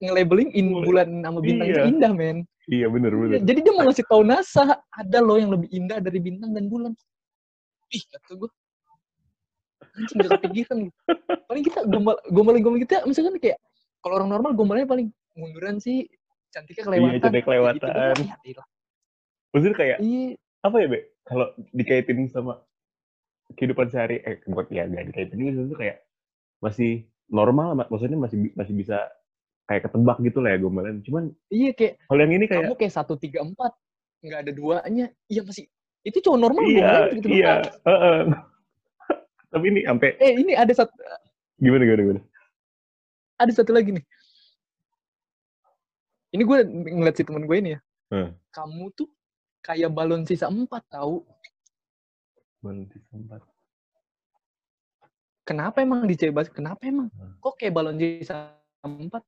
nge-labeling in bulan sama bintang itu Iya. indah, men. Iya bener Iya, bener. Jadi dia mau ngasih tahu NASA, ada loh yang lebih indah dari bintang dan bulan. Ih, kata gue. Anjing gak kepikiran gitu. Paling kita gombal, gombalin-gombalin kita, misalkan kayak, kalau orang normal gombalnya paling munduran sih, cantiknya kelewatan. Iya, cantik Kayak gitu kelewatan. Ya, iyalah. Maksudnya kayak Iya, apa ya, Be? Kalau dikaitin sama kehidupan sehari, eh buat ya gak dikaitin itu kayak masih normal, mak- maksudnya masih masih bisa kayak ketebak gitu lah ya gombalan. Cuman iya kayak, kalau yang ini kayak kamu kayak satu tiga empat nggak ada duanya iya masih itu cowok normal iya, gombalin gitu iya, heeh. Tapi ini sampai eh ini ada satu gimana gimana gimana? ada satu lagi nih ini gue ngeliat si temen gue ini ya Hmm. kamu tuh kayak balon sisa empat tahu Balon sempat. Kenapa emang di kenapa emang Hmm. kok kayak balon sisa empat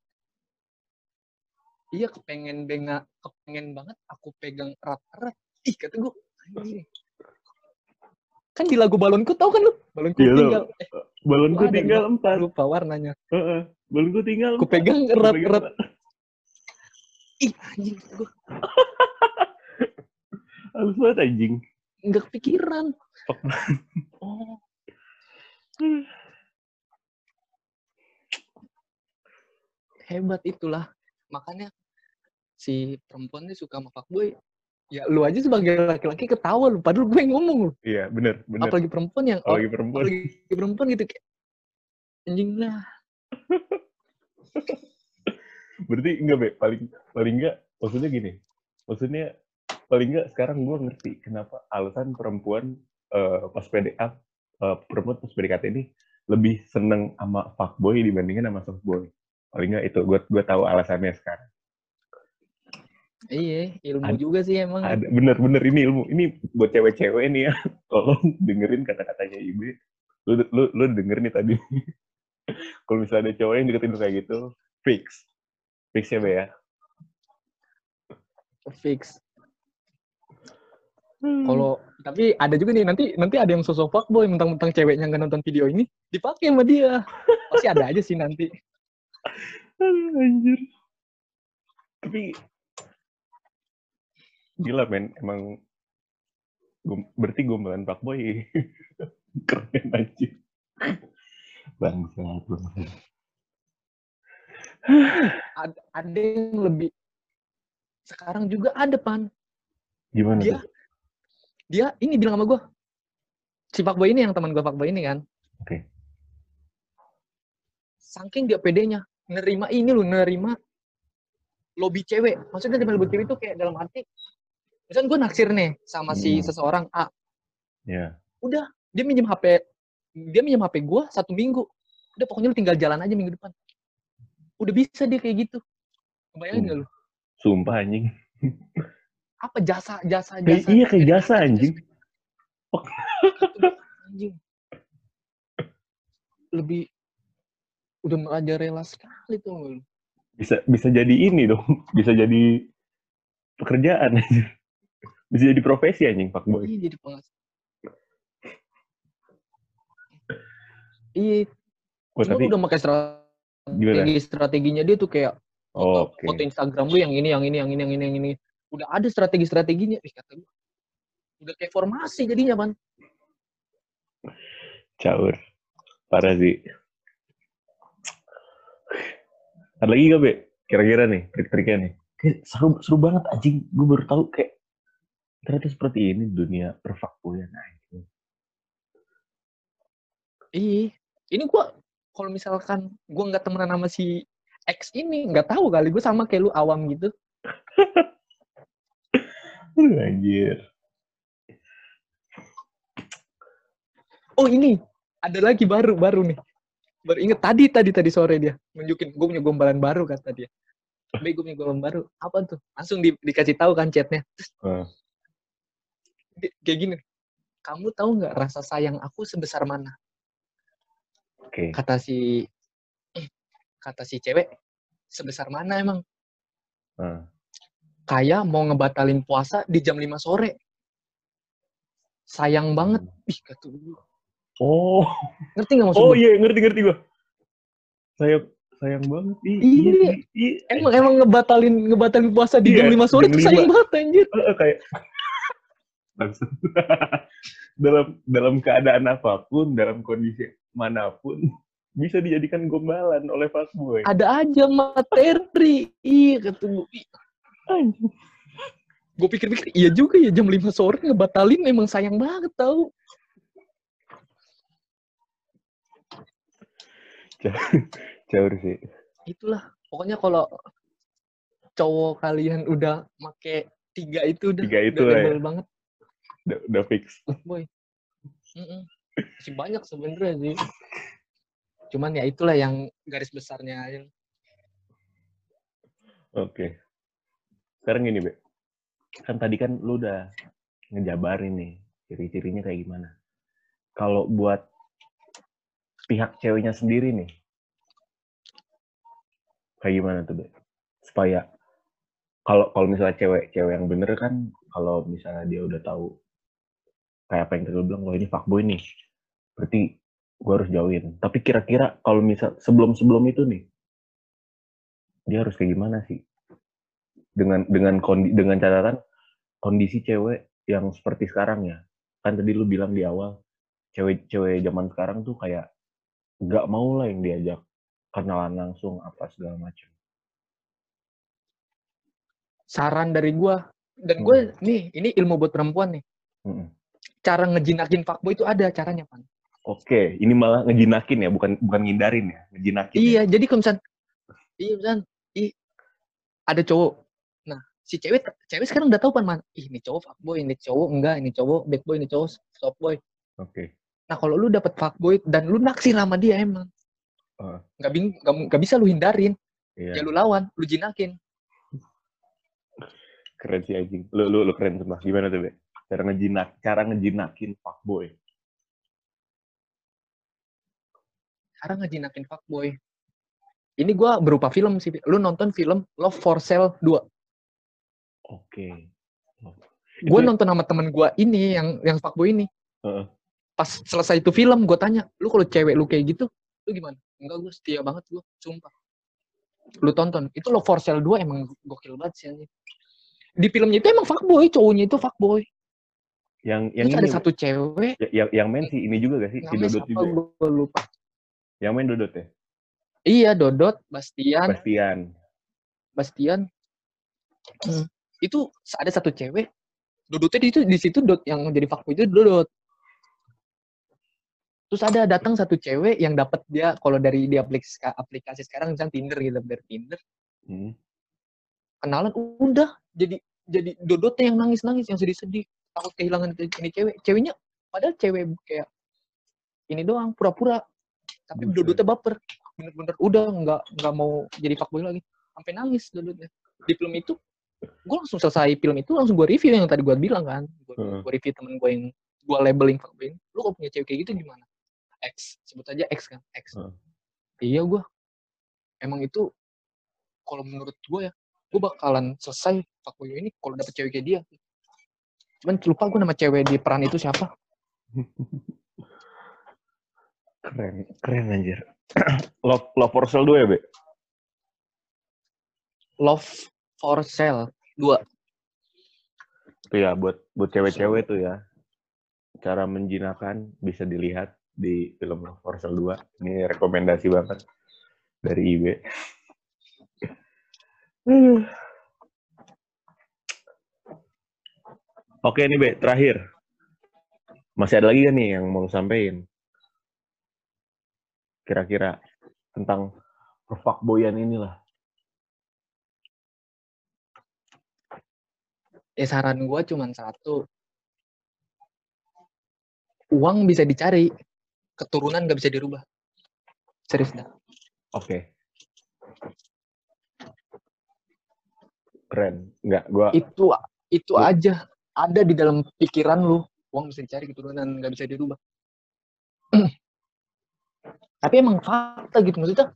iya kepengen benga kepengen banget aku pegang erat-erat ih kata gue anjing. kan di lagu balonku tahu kan lu balonku Iya, tinggal eh Balonku tinggal empat. lupa warnanya Heeh. Balonku tinggal. aku pegang erat-erat empat. ih anjing gue Halus banget anjing. nggak kepikiran oh hebat itulah makanya si perempuan ini suka sama fuckboy ya lu aja sebagai laki-laki ketawa lu padahal gue yang ngomong lu Iya, bener, bener. apalagi perempuan yang Apalagi perempuan. apalagi perempuan gitu kayak anjing lah Berarti enggak, Be. Paling paling enggak maksudnya gini. Maksudnya paling enggak sekarang gua ngerti kenapa alasan perempuan eh, pas PDA eh, perempuan pas PDKT ini lebih seneng sama fuckboy dibandingin sama softboy. Paling enggak itu gua gua tahu alasannya sekarang. iya ilmu Ad- juga sih emang Ada bener-bener ini ilmu. Ini buat cewek-cewek nih ya. Tolong dengerin kata-katanya Ibe. Lu lu lu dengerin nih tadi. Kalau misalnya ada cowok yang deketin lu kayak gitu, fix. Fix ya, Be ya. fix kalau tapi ada juga nih nanti nanti ada yang sosok fuckboy mentang-mentang ceweknya nggak nonton video ini dipakai sama dia pasti ada aja sih nanti anjir. Tapi gila men, emang gom- berarti gombalan fuckboy keren anjir. Bangsat, bangsat. ada, ada yang lebih sekarang juga ada pan Gimana dia tuh? dia ini bilang sama gue si fuckboy ini yang teman gue fuckboy ini kan Oke. saking dia pedenya nerima ini loh nerima lobby cewek maksudnya nerima lobby cewek itu kayak dalam arti misalnya gue naksir nih sama si Hmm. seseorang A Ya. udah dia minjem HP dia minjem HP gue satu minggu udah pokoknya lu tinggal jalan aja minggu depan udah bisa dia kayak gitu bayangin Hmm. gak lu Sumpah anjing. apa jasa jasa Kayak- jasa iya, kayak jasa, atas, anjing. anjing lebih udah meraja rela sekali tuh Bisa bisa jadi ini dong. Bisa jadi pekerjaan anjir. Bisa jadi profesi anjing fuckboy. Iya jadi pengas. Iya, Wah, tapi udah pakai Gimana? strategi strateginya dia tuh kayak oh, foto, oke. foto Instagram lu yang ini, yang ini, yang ini, yang ini, yang ini. Udah ada strategi strateginya. Ih, kata gua. Udah kayak formasi jadinya, Pan. Caur. Parah sih. Ada lagi gak, Be? Kira-kira nih, trik-triknya nih. Kayak seru, seru banget, anjing. Gue baru tahu kayak ternyata seperti ini dunia perfakboyan. anjing. Iya. Ini gua kalau misalkan gua nggak temenan sama si X ini, nggak tahu kali gua sama kayak lu awam gitu. Anjir. Oh ini ada lagi baru baru nih. Baru inget tadi tadi tadi sore dia nunjukin gue punya gombalan baru kata dia. Be gue punya gombalan baru. Apa tuh? Langsung di- dikasih tahu kan chatnya. Eh, Di- Kayak gini. Kamu tahu nggak rasa sayang aku sebesar mana? Oke. Kata si eh, kata si cewek sebesar mana emang? Eh, Kayak mau ngebatalin puasa di jam 5 sore. Sayang banget. Ih, kata gue. Oh, Ngerti nggak maksud oh iya, ngerti-ngerti gue. Saya sayang banget. Ih, Iya. sih. Ih, Emang emang ngebatalin ngebatalin puasa di Iya, jam 5 sore jam itu lima. sayang banget anjir. Eh, eh, kayak dalam dalam keadaan apa pun, dalam kondisi mana pun bisa dijadikan gombalan oleh fuckboy. Ada aja materi. Iya. "Ih, anjing." Gue pikir-pikir iya juga ya jam 5 sore ngebatalin emang sayang banget tau. Jauh sih. Itulah pokoknya kalau cowok kalian udah make tiga itu udah Tiga itu udah ya. banget Udah, udah fix. boy. Masih banyak sebenarnya sih. Cuman ya itulah yang garis besarnya aja. Oke. Sekarang gini, Be. Kan tadi kan lu udah ngejabarin nih ciri-cirinya kayak gimana. Kalau buat pihak ceweknya sendiri nih, kayak gimana tuh, Be? Supaya kalau kalau misalnya cewek-cewek yang bener kan, kalau misalnya dia udah tahu kayak apa yang tadi bilang, wah ini fuckboy nih, berarti gue harus jauhin. Tapi kira-kira kalau misal sebelum-sebelum itu nih, dia harus kayak gimana sih? Dengan dengan kondi, dengan catatan kondisi cewek yang seperti sekarang ya. Kan tadi lu bilang di awal, cewek-cewek zaman sekarang tuh kayak nggak mau lah yang diajak kenalan langsung apa segala macam. Saran dari gua dan gue nih ini ilmu buat perempuan nih. Mm-mm. Cara ngejinakin fuckboy itu ada caranya, Pan. Oke, ini malah ngejinakin ya, bukan bukan ngindarin ya, ngejinakin. ya. Iya, jadi kalau misal iya misal ih ada cowok. Nah, si cewek cewek sekarang udah tahu pan man. Ih, ini cowok fuckboy, ini cowok enggak, ini cowok bad boy, ini cowok soft boy. Oke. Nah, kalau lu dapet fuckboy dan lu naksir sama dia emang. Nggak, bing, nggak, nggak bisa lu hindarin. Iya. Ya lu lawan, lu jinakin. Keren sih anjing. Lu lu, lu keren sumpah. Gimana tuh, Be? Cara ngejinak, cara ngejinakin fuckboy. Cara ngejinakin fuckboy. Ini gua berupa film sih. Lu nonton film Love for Sale 2. Oke. Gue Itu- nonton sama temen gua ini yang yang fuckboy ini. Heeh. Pas selesai itu film, gue tanya, lu kalau cewek lu kayak gitu, lu gimana? Enggak, gue setia banget gue, sumpah. Lu tonton, itu Love for Sale 2 emang gokil banget sih anjing. Di filmnya itu emang fuckboy, cowoknya itu fuckboy. Yang yang Terus ini ada satu cewek, ya- yang yang main sih ini juga gak sih? Si Dodot juga. gue lupa. Yang main Dodot ya? Iya, Dodot, Bastian, Bastian. Bastian. Hmm. Itu ada satu cewek, Dodotnya di, itu, di situ Dot yang jadi fuckboy itu Dodot. Terus ada datang satu cewek yang dapat dia kalau dari di aplikasi, aplikasi sekarang misalnya Tinder gitu dari Tinder. Hmm. kenalan udah jadi jadi dodotnya yang nangis nangis yang sedih sedih takut kehilangan ini cewek. Ceweknya padahal cewek kayak ini doang pura-pura. Tapi Buset. dodotnya baper. Bener-bener udah nggak nggak mau jadi fuckboy lagi. Sampai nangis dodotnya. Di film itu gue langsung selesai film itu langsung gue review yang tadi gue bilang kan. Gue Heeh. review temen gue yang gue labeling fuckboy lu kalau punya cewek kayak gitu gimana X sebut aja X kan X Heeh. iya gue emang itu kalau menurut gue ya gue bakalan selesai fuckboy ini kalau dapet cewek kayak dia cuman lupa gue nama cewek di peran itu siapa Keren, keren anjir. Love, Love for Sale 2 ya, Be? Love for Sale 2 Itu ya, buat buat cewek-cewek tuh ya. Cara menjinakkan bisa dilihat di film Love for Sale 2. Ini rekomendasi banget dari IB. Oke nih, Be, terakhir. Masih ada lagi kan nih yang mau sampein? Kira-kira tentang perfakboyan inilah. ya saran gue cuman satu uang bisa dicari keturunan gak bisa dirubah. Serius dah Oke. Keren. Enggak, gua itu itu Gua- aja ada di dalam pikiran lu. Uang bisa dicari keturunan nggak bisa dirubah. Tapi emang fakta gitu maksudnya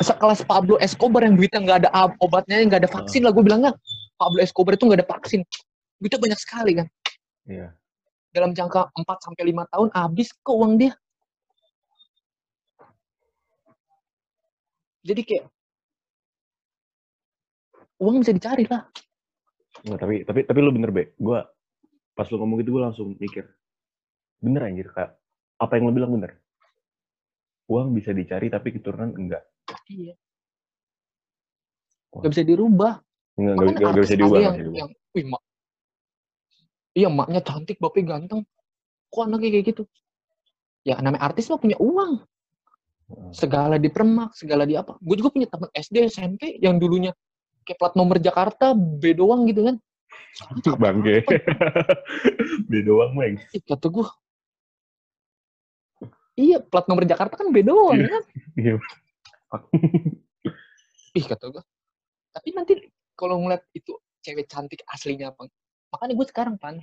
sekelas Pablo Escobar yang duitnya nggak ada obatnya nggak ada vaksin lah gue bilangnya Pablo Escobar itu nggak ada vaksin. Duitnya banyak sekali kan? Iya. Dalam jangka 4 sampai lima tahun habis ke uang dia Jadi kayak uang bisa dicari lah. Nggak, tapi tapi tapi lu bener be gue pas lu ngomong gitu gue langsung mikir bener anjir kak apa yang lu bilang bener uang bisa dicari tapi keturunan enggak Iya. Wah. Gak bisa dirubah. enggak enggak, enggak artis bisa diubah yang, nggak bisa diubah yang, wih iya maknya cantik, bapaknya ganteng. Kok anaknya kayak gitu? Ya namanya artis mah punya uang. Heeh. Segala dipermak, segala di apa. Gue juga punya teman SD, SMP yang dulunya kayak plat nomor Jakarta, B doang gitu kan. Cakep bangke banget. B doang meng Ih, kata gue. Iya, plat nomor Jakarta kan B doang Iya. kan. Iya. Ih, kata gue. Tapi nanti kalau ngeliat itu cewek cantik aslinya apa. Makanya gue sekarang, Pan,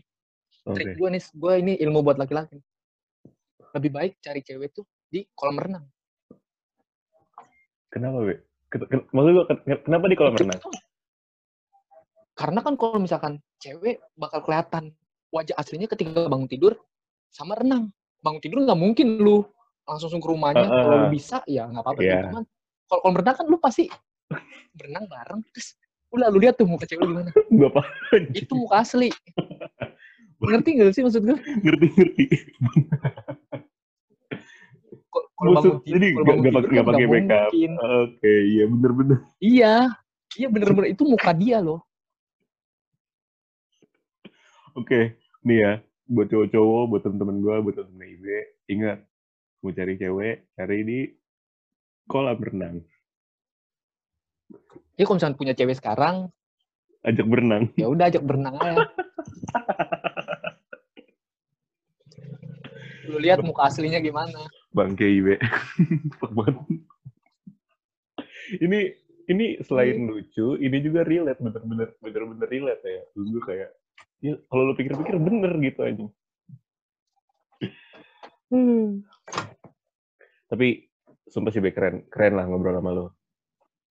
oke trik gue nih, gue ini ilmu buat laki-laki. Lebih baik cari cewek tuh di kolam renang. kenapa be Ken- ken- maksud gue ken- kenapa di kolam renang Karena kan kalau misalkan cewek bakal kelihatan wajah aslinya ketika bangun tidur sama renang. Bangun tidur nggak mungkin lu langsung ke rumahnya. Heeh. Kalau lu bisa ya nggak apa-apa. Iya. Cuman kalau kolam renang kan lu pasti berenang bareng terus lu lihat tuh muka cewek lu gimana. gue apa Itu muka asli. Ngerti gak sih maksud gue? ngerti ngerti Kalau bangun tidur, jadi bangun tidur pakai- kan pakai nggak make up. mungkin. oke iya bener bener Iya, iya bener-bener itu muka dia loh. oke nih ya buat cowok-cowok buat temen-temen gue buat temen-temen Ibe ingat mau cari cewek cari di kolam renang Ya kalau misalnya punya cewek sekarang, ajak berenang ya udah ajak berenang aja. Lu lihat muka aslinya gimana. Fuck banget. ini ini selain lucu ini juga relate bener-bener bener-bener relate ya gue kayak ya kalau lu pikir-pikir bener gitu aja tapi sumpah sih keren keren lah ngobrol sama lo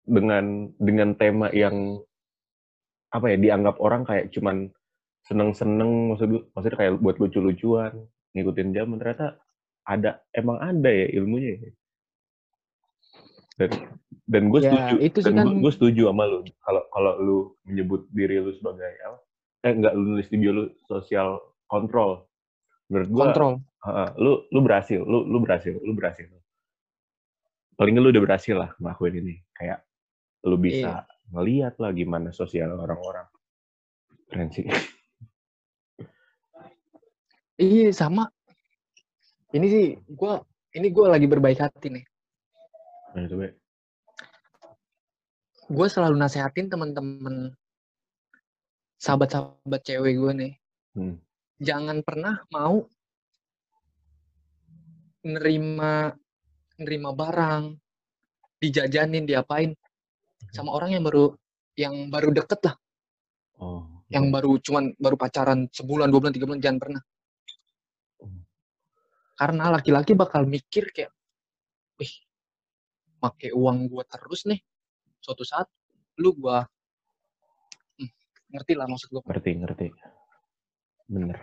dengan dengan tema yang apa ya dianggap orang kayak cuman seneng-seneng maksud maksudnya kayak buat lucu-lucuan ngikutin zaman ternyata ada emang ada ya ilmunya ya. dan dan gue Ya, setuju itu dan kan- gue, setuju sama lu kalau kalau lu menyebut diri lu sebagai apa eh enggak lu nulis di bio lu social control menurut gue Kontrol. Heeh, lu lu berhasil, lu lu berhasil, lu berhasil. Paling lu udah berhasil lah ngelakuin ini. Kayak lu bisa ngeliat lah gimana sosial orang-orang. Keren sih. Iya sama. Ini sih gua ini gua lagi berbaik hati nih. Nah, itu. Gue selalu nasehatin teman-teman sahabat-sahabat cewek gue nih. Hmm. Jangan pernah mau nerima nerima barang, dijajanin, diapain sama orang yang baru yang baru deket lah, Oh. yang baru cuman baru pacaran sebulan, dua bulan, tiga bulan, jangan pernah. Hmm. Karena laki-laki bakal mikir kayak, wih, pakai uang gua terus nih, suatu saat lu gua Hmm, ngerti lah maksud gua. ngerti ngerti. Bener.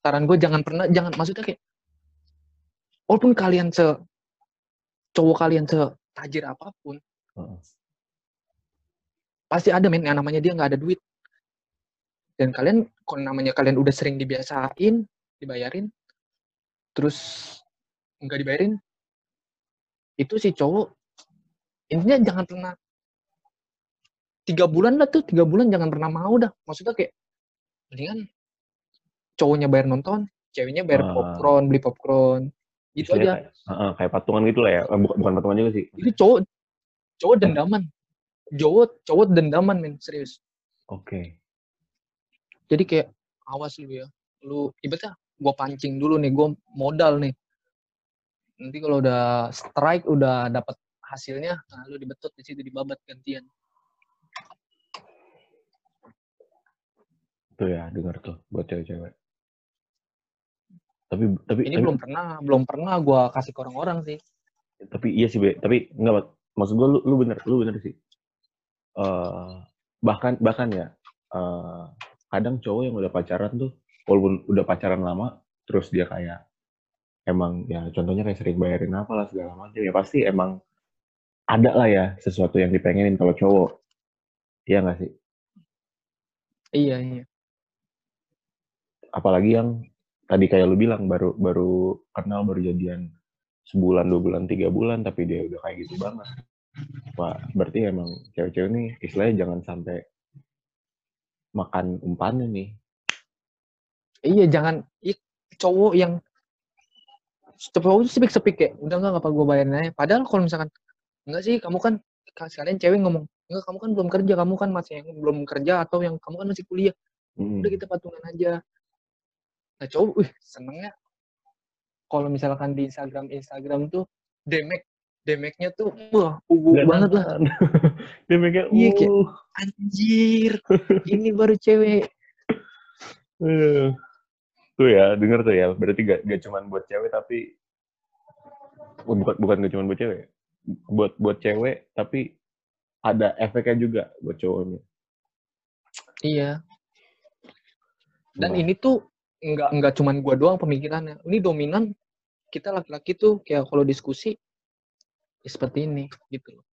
Saran gue jangan pernah, jangan maksudnya kayak, walaupun kalian se cowok kalian se tajir apa pun. Pasti ada men yang namanya dia nggak ada duit dan kalian kalau namanya kalian udah sering dibiasain dibayarin terus nggak dibayarin itu si cowok intinya jangan pernah tiga bulan lah tuh tiga bulan jangan pernah mau dah maksudnya kayak mendingan cowoknya bayar nonton ceweknya bayar Ah. popcorn beli popcorn gitu aja Kayak, heeh, kayak patungan gitu lah ya. Eh, bukan, bukan patungan juga sih. itu cowok cowok dendaman cowok cowok dendaman men serius Oke. jadi kayak awas lu ya lu ibaratnya gua pancing dulu nih gua modal nih nanti kalau udah strike udah dapat hasilnya nah lu dibetut di situ dibabat gantian Tuh ya, denger tuh buat cewek-cewek. Tapi tapi ini tapi, belum pernah belum pernah gua kasih ke orang-orang sih tapi iya sih, Be. Tapi enggak Mat. maksud gua lu lu bener, lu bener sih. Eh bahkan bahkan ya eh kadang cowok yang udah pacaran tuh walaupun udah pacaran lama terus dia kayak emang ya contohnya kayak sering bayarin apa lah segala macam ya pasti emang ada lah ya sesuatu yang dipengenin kalau cowok. Iya nggak sih? Iya, iya. Apalagi yang tadi kayak lu bilang baru baru kenal baru jadian sebulan dua bulan tiga bulan tapi dia udah kayak gitu banget. Wah berarti emang cewek-cewek nih istilahnya jangan sampai makan umpannya nih. Iya, jangan i- cowok yang cowok itu sepik-sepik kayak udah nggak apa gue bayarin aja. Padahal kalau misalkan enggak sih kamu kan sekalian cewek ngomong enggak kamu kan belum kerja kamu kan masih yang belum kerja atau yang kamu kan masih kuliah Hmm. udah kita patungan aja nah cowok wih senengnya kalau misalkan di Instagram Instagram tuh demek demeknya tuh wah ugu Nggak banget lah dia mikir, Iya, kayak- uh, anjir ini baru cewek uh. Tuh ya, denger tuh ya. Berarti gak, gak cuman buat cewek tapi bukan bukan gak cuman buat cewek. Buat buat cewek tapi ada efeknya juga buat cowoknya. iya dan Wah. ini tuh nggak nggak cuman gua doang pemikirannya ini dominan kita laki-laki tuh kayak kalau diskusi ya seperti ini gitu loh.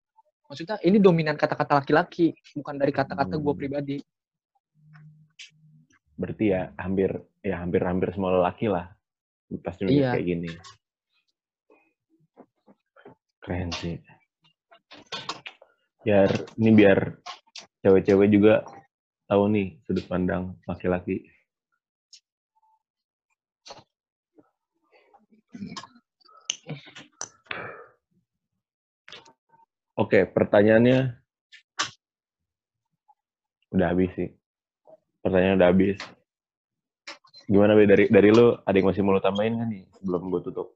Maksudnya ini dominan kata-kata laki-laki bukan dari kata-kata gua Hmm. pribadi. Berarti ya hampir ya hampir hampir semua lelaki lah. Pasti Iya. kayak gini. Keren sih. Biar ini biar cewek-cewek juga tahu nih sudut pandang laki-laki Oke, pertanyaannya udah habis sih. Pertanyaan udah habis. Gimana dari dari lu ada yang masih mau lu tambahin kan nih sebelum gue tutup?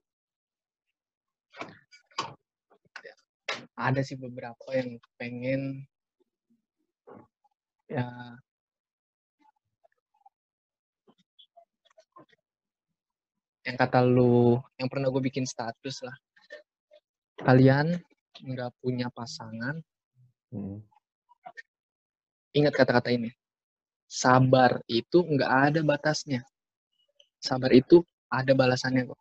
ada sih beberapa yang pengen ya yang kata lu yang pernah gue bikin status lah kalian nggak punya pasangan Hmm. ingat kata-kata ini sabar itu nggak ada batasnya sabar itu ada balasannya kok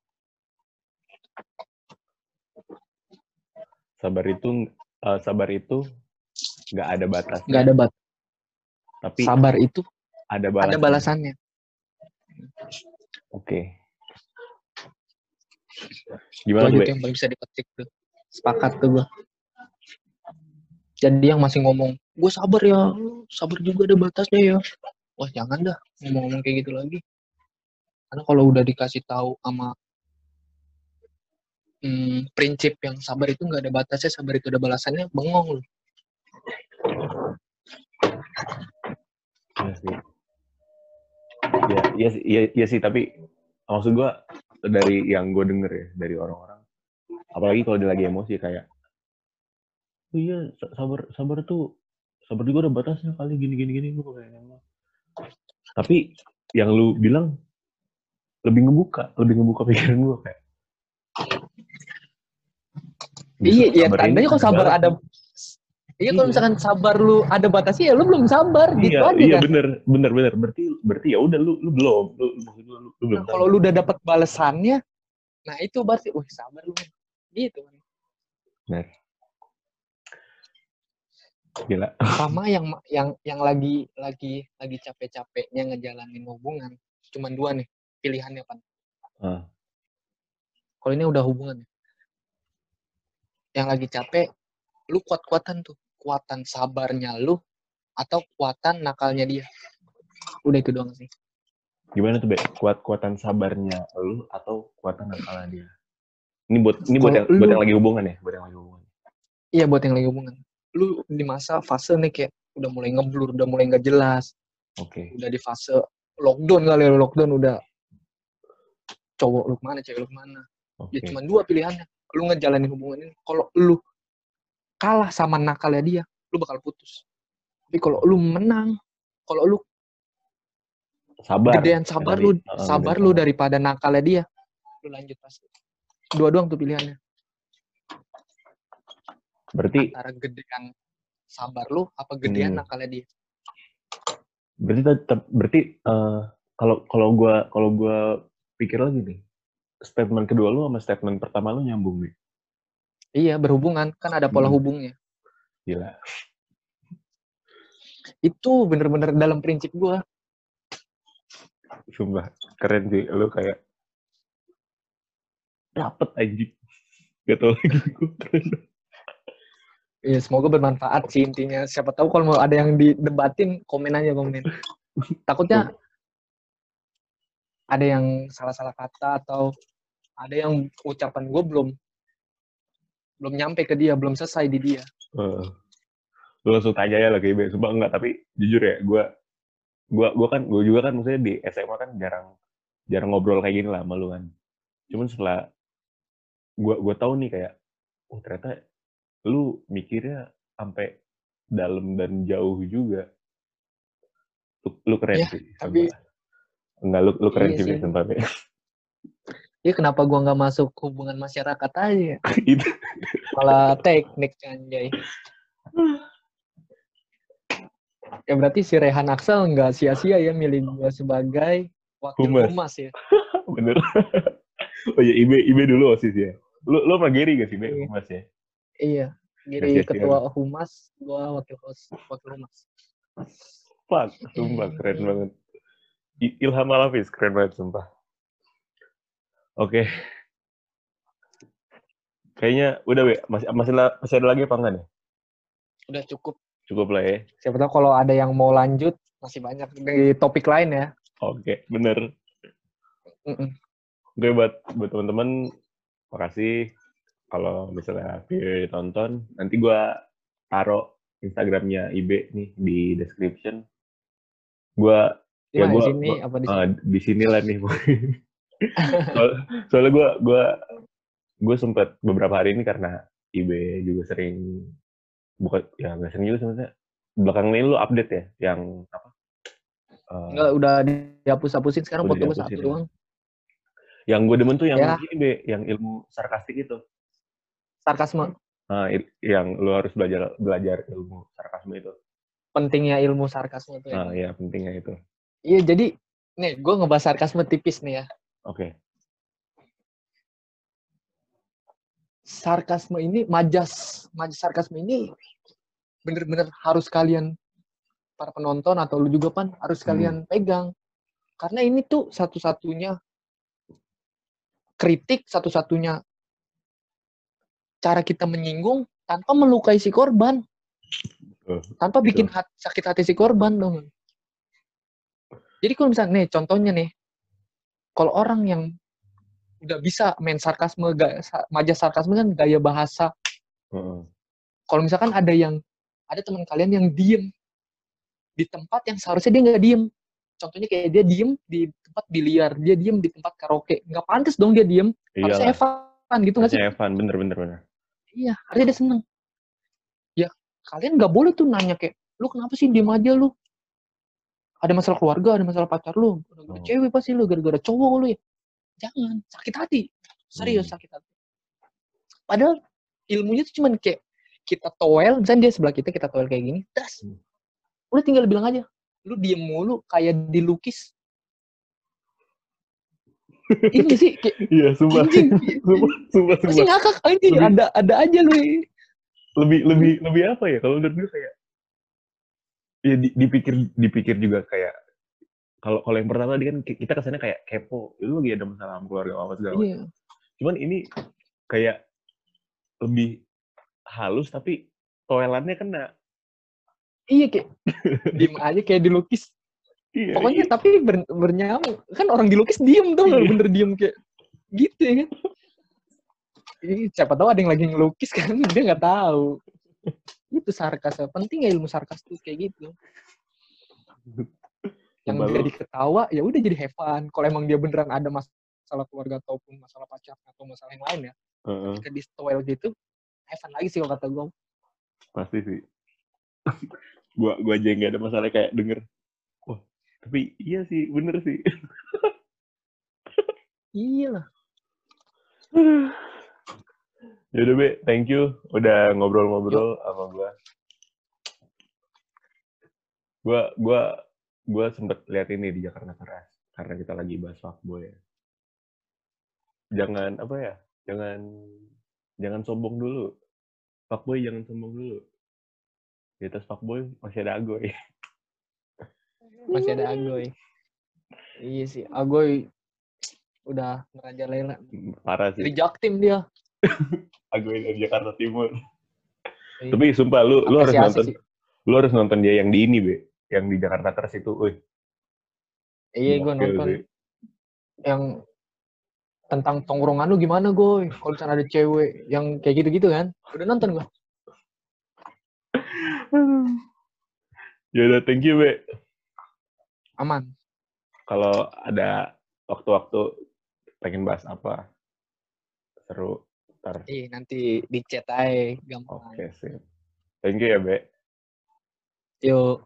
Sabar itu eh, sabar itu nggak ada batas. nggak ada batas Tapi sabar itu ada balas. ada balasannya Oke. Itu Gimana Be? yang paling bisa dipetik tuh sepakat tuh gue jadi yang masih ngomong gue sabar ya sabar juga ada batasnya ya. Wah jangan dah ngomong-ngomong kayak gitu lagi. Karena kalau udah dikasih tahu sama hmm, prinsip yang sabar itu nggak ada batasnya sabar itu ada balasannya bengong lu. Iya sih. Ya, sih, tapi maksud gua dari yang gue denger ya dari orang-orang, apalagi kalau dia lagi emosi kayak, oh iya sa- sabar sabar tuh sabar juga ada batasnya kali gini gini gini lu kayak ngomong. Tapi yang lu bilang lebih ngebuka, lebih ngebuka pikiran gua kayak. iya iya tandanya kok sabar ada iya kalau Iya. misalkan sabar lu ada batasnya ya lu belum sabar gitu Iya, aja iya kan bener, bener, bener. Berarti, berarti ya udah lu, lu belum, lu, lu, lu, lu belum. Nah, kalau lu udah dapat balasannya nah itu berarti wih sabar lu men." Gitu kan Bener. Gila. sama yang yang yang lagi lagi lagi capek-capeknya ngejalanin hubungan cuman dua nih pilihannya pan Ah. kalau ini udah hubungan ya. yang lagi capek lu kuat-kuatan tuh kuatan sabarnya lu atau kuatan nakalnya dia udah itu doang sih Gimana tuh, Be? Kuat-kuatan sabarnya lu atau kuatan nakalnya dia? Ini buat ini buat yang buat lu- yang lagi hubungan ya, buat yang lagi hubungan. iya buat yang lagi hubungan lu di masa fase nih kayak udah mulai ngeblur udah mulai nggak jelas Oke. udah di fase lockdown kali ya lockdown udah cowok lu ke mana cewek lu ke mana Oke. ya cuma dua pilihannya lu ngejalanin hubungan ini kalau lu kalah sama nakalnya dia lu bakal putus tapi kalau lu menang kalau lu Sabar. gedean sabar Dari- lu sabar lu daripada nakalnya dia lu lanjut pasti dua doang tuh pilihannya Berarti antara gedean sabar lu apa gedean Hmm. nakalnya dia berarti tetap berarti eh, kalau kalau gua kalau gua pikir lagi nih statement kedua lu sama statement pertama lu nyambung nih Iya, berhubungan. Kan ada pola Hmm. hubungnya. Gila. Itu bener-bener dalam prinsip gua. Sumpah, keren sih. Lu kayak dapet anjing. Gak tau lagi gue keren. Iya, semoga bermanfaat sih intinya. Siapa tahu kalau mau ada yang didebatin, komen aja komen. Takutnya ada yang salah-salah kata atau ada yang ucapan gue belum belum nyampe ke dia, belum selesai di dia. Uh, lu langsung tanya ya lagi. Sumpah enggak, tapi jujur ya, gue gua gua kan gue juga kan maksudnya di SMA kan jarang jarang ngobrol kayak gini lah sama lu kan. Cuman setelah gua gua tahu nih kayak oh ternyata lu mikirnya sampai dalam dan jauh juga. Lu, lu keren Ya, sih. tapi-. Enggak, lu, lu keren Iya sih, sih. Be. Ya kenapa gua nggak masuk hubungan masyarakat aja? Itu. Malah teknik anjay. Ya berarti si Rehan Aksel nggak sia-sia ya milih gua sebagai wakil Humas. humas ya. Bener. oh iya, Ibe, Ibe dulu OSIS ya. Lu, lu pernah Gary gak sih, Be? Iya. Humas ya? Iya. Sia-sia. ketua humas, gua wakil hos, wakil humas. Fuck, sumpah keren banget. Ilham Alafis, keren banget sumpah. Oke. Kayaknya udah, Be. Masih, masih, masih ada lagi apa enggak nih? Udah cukup. Cukup lah ya. Siapa tahu kalau ada yang mau lanjut masih banyak di topik lain ya. Oke, bener. Mm-mm. Oke, buat, buat teman-teman, makasih. Kalau misalnya video tonton, nanti gua taruh Instagramnya Ibe nih di description. Gua Di Ya, mana, di sini gua- apa di sini? Ah, di sinilah nih. Soal, soalnya gue gua gue sempat beberapa hari ini karena IB juga sering bukan ya nggak sering juga sebenarnya belakangan ini lu update ya yang apa eh, Enggak, udah dihapus-hapusin sekarang Udah foto gue satu ya. doang. Yang gue demen tuh yang Ya. ini Be, yang ilmu sarkastik itu Sarkasme. Nah, yang lu harus belajar belajar ilmu sarkasme itu Pentingnya ilmu sarkasme itu ya. nah ya pentingnya itu Iya, jadi nih gue ngebahas sarkasme tipis nih ya. oke Sarkasme ini majas, majas sarkasme ini bener-bener harus kalian para penonton atau lu juga pan harus Hmm. kalian pegang. Karena ini tuh satu-satunya kritik, satu-satunya cara kita menyinggung tanpa melukai si korban, tanpa bikin hat- sakit hati si korban dong. Jadi kalau misalnya nih contohnya nih, kalau orang yang udah bisa main sarkasme, gaya, majas sarkasme kan gaya bahasa. Kalau misalkan ada yang ada teman kalian yang diem di tempat yang seharusnya dia nggak diem. Contohnya kayak dia diem di tempat biliar, dia diem di tempat karaoke. Nggak pantas dong dia diem. Harusnya iyalah Evan gitu nggak sih? harusnya Evan bener bener bener Iya, harusnya dia seneng. Ya, kalian nggak boleh tuh nanya kayak, lu kenapa sih diem aja lu? Ada masalah keluarga, ada masalah pacar lu, gara-gara Oh. cewek pasti lu, gara-gara cowok lu ya. Jangan, sakit hati. Serius Hmm. sakit hati. Padahal ilmunya tuh cuman kayak kita toel, misalnya dia sebelah kita, kita toel kayak gini, das. Hmm. Udah tinggal bilang aja, lu diem mulu kayak dilukis. Ini nggak sih, kayak, iya sumpah anjing, sumpah sumpah sumpah ngakak anjing, Lebih- ada ada aja lu. lebih lebih lebih apa ya kalau menurut gue kayak ya di- dipikir dipikir juga kayak kalau kalau yang pertama tadi kan ki- kita kesannya kayak kepo lu lagi ada masalah sama keluarga apa segala macam. Iya. cuman ini kayak lebih halus tapi toiletnya kena Iya kayak diem aja kayak dilukis. Iya, Pokoknya iya. tapi ber, bernyamuk. Kan orang dilukis diem tuh Iya. bener diem kayak gitu ya kan. Ih, siapa tahu ada yang lagi ngelukis kan dia nggak tahu. Itu sarkas. Penting ya ilmu sarkas tuh kayak gitu. Yang Coba jadi ketawa ya udah jadi have fun. Kalau emang dia beneran ada masalah keluarga ataupun masalah pacar atau masalah yang lain ya, Heeh, ketika di gitu, have fun lagi sih kalau kata gue. pasti sih gua gua aja nggak ada masalah kayak denger tapi iya sih bener sih Iya lah. Yaudah Be, thank you udah ngobrol-ngobrol sama gua. Gua gua gua sempet lihat ini di Jakarta Keras karena kita lagi bahas fuckboy ya. Jangan apa ya? Jangan jangan sombong dulu. Fuckboy jangan sombong dulu. Di atas fuckboy masih ada agoy. Masih ada Agoy. Iya sih, Agoy udah merajalela. Parah sih. jaktim dia. Agoy dari Jakarta Timur. Iya. Tapi sumpah lu lu harus nonton sih. lu harus nonton dia yang di ini, Be. Yang di Jakarta Terus itu. Wih, Iya, gue nonton sih. yang tentang tongkrongan lu gimana, Goy? Kalau misalnya ada cewek yang kayak gitu-gitu kan? Udah nonton gue. Ya udah, thank you, Be. Aman. Kalau ada waktu-waktu pengen bahas apa, seru. Ntar. Ih, nanti di chat aja gampang. Oke, sip. Thank you ya, Be. Yuk.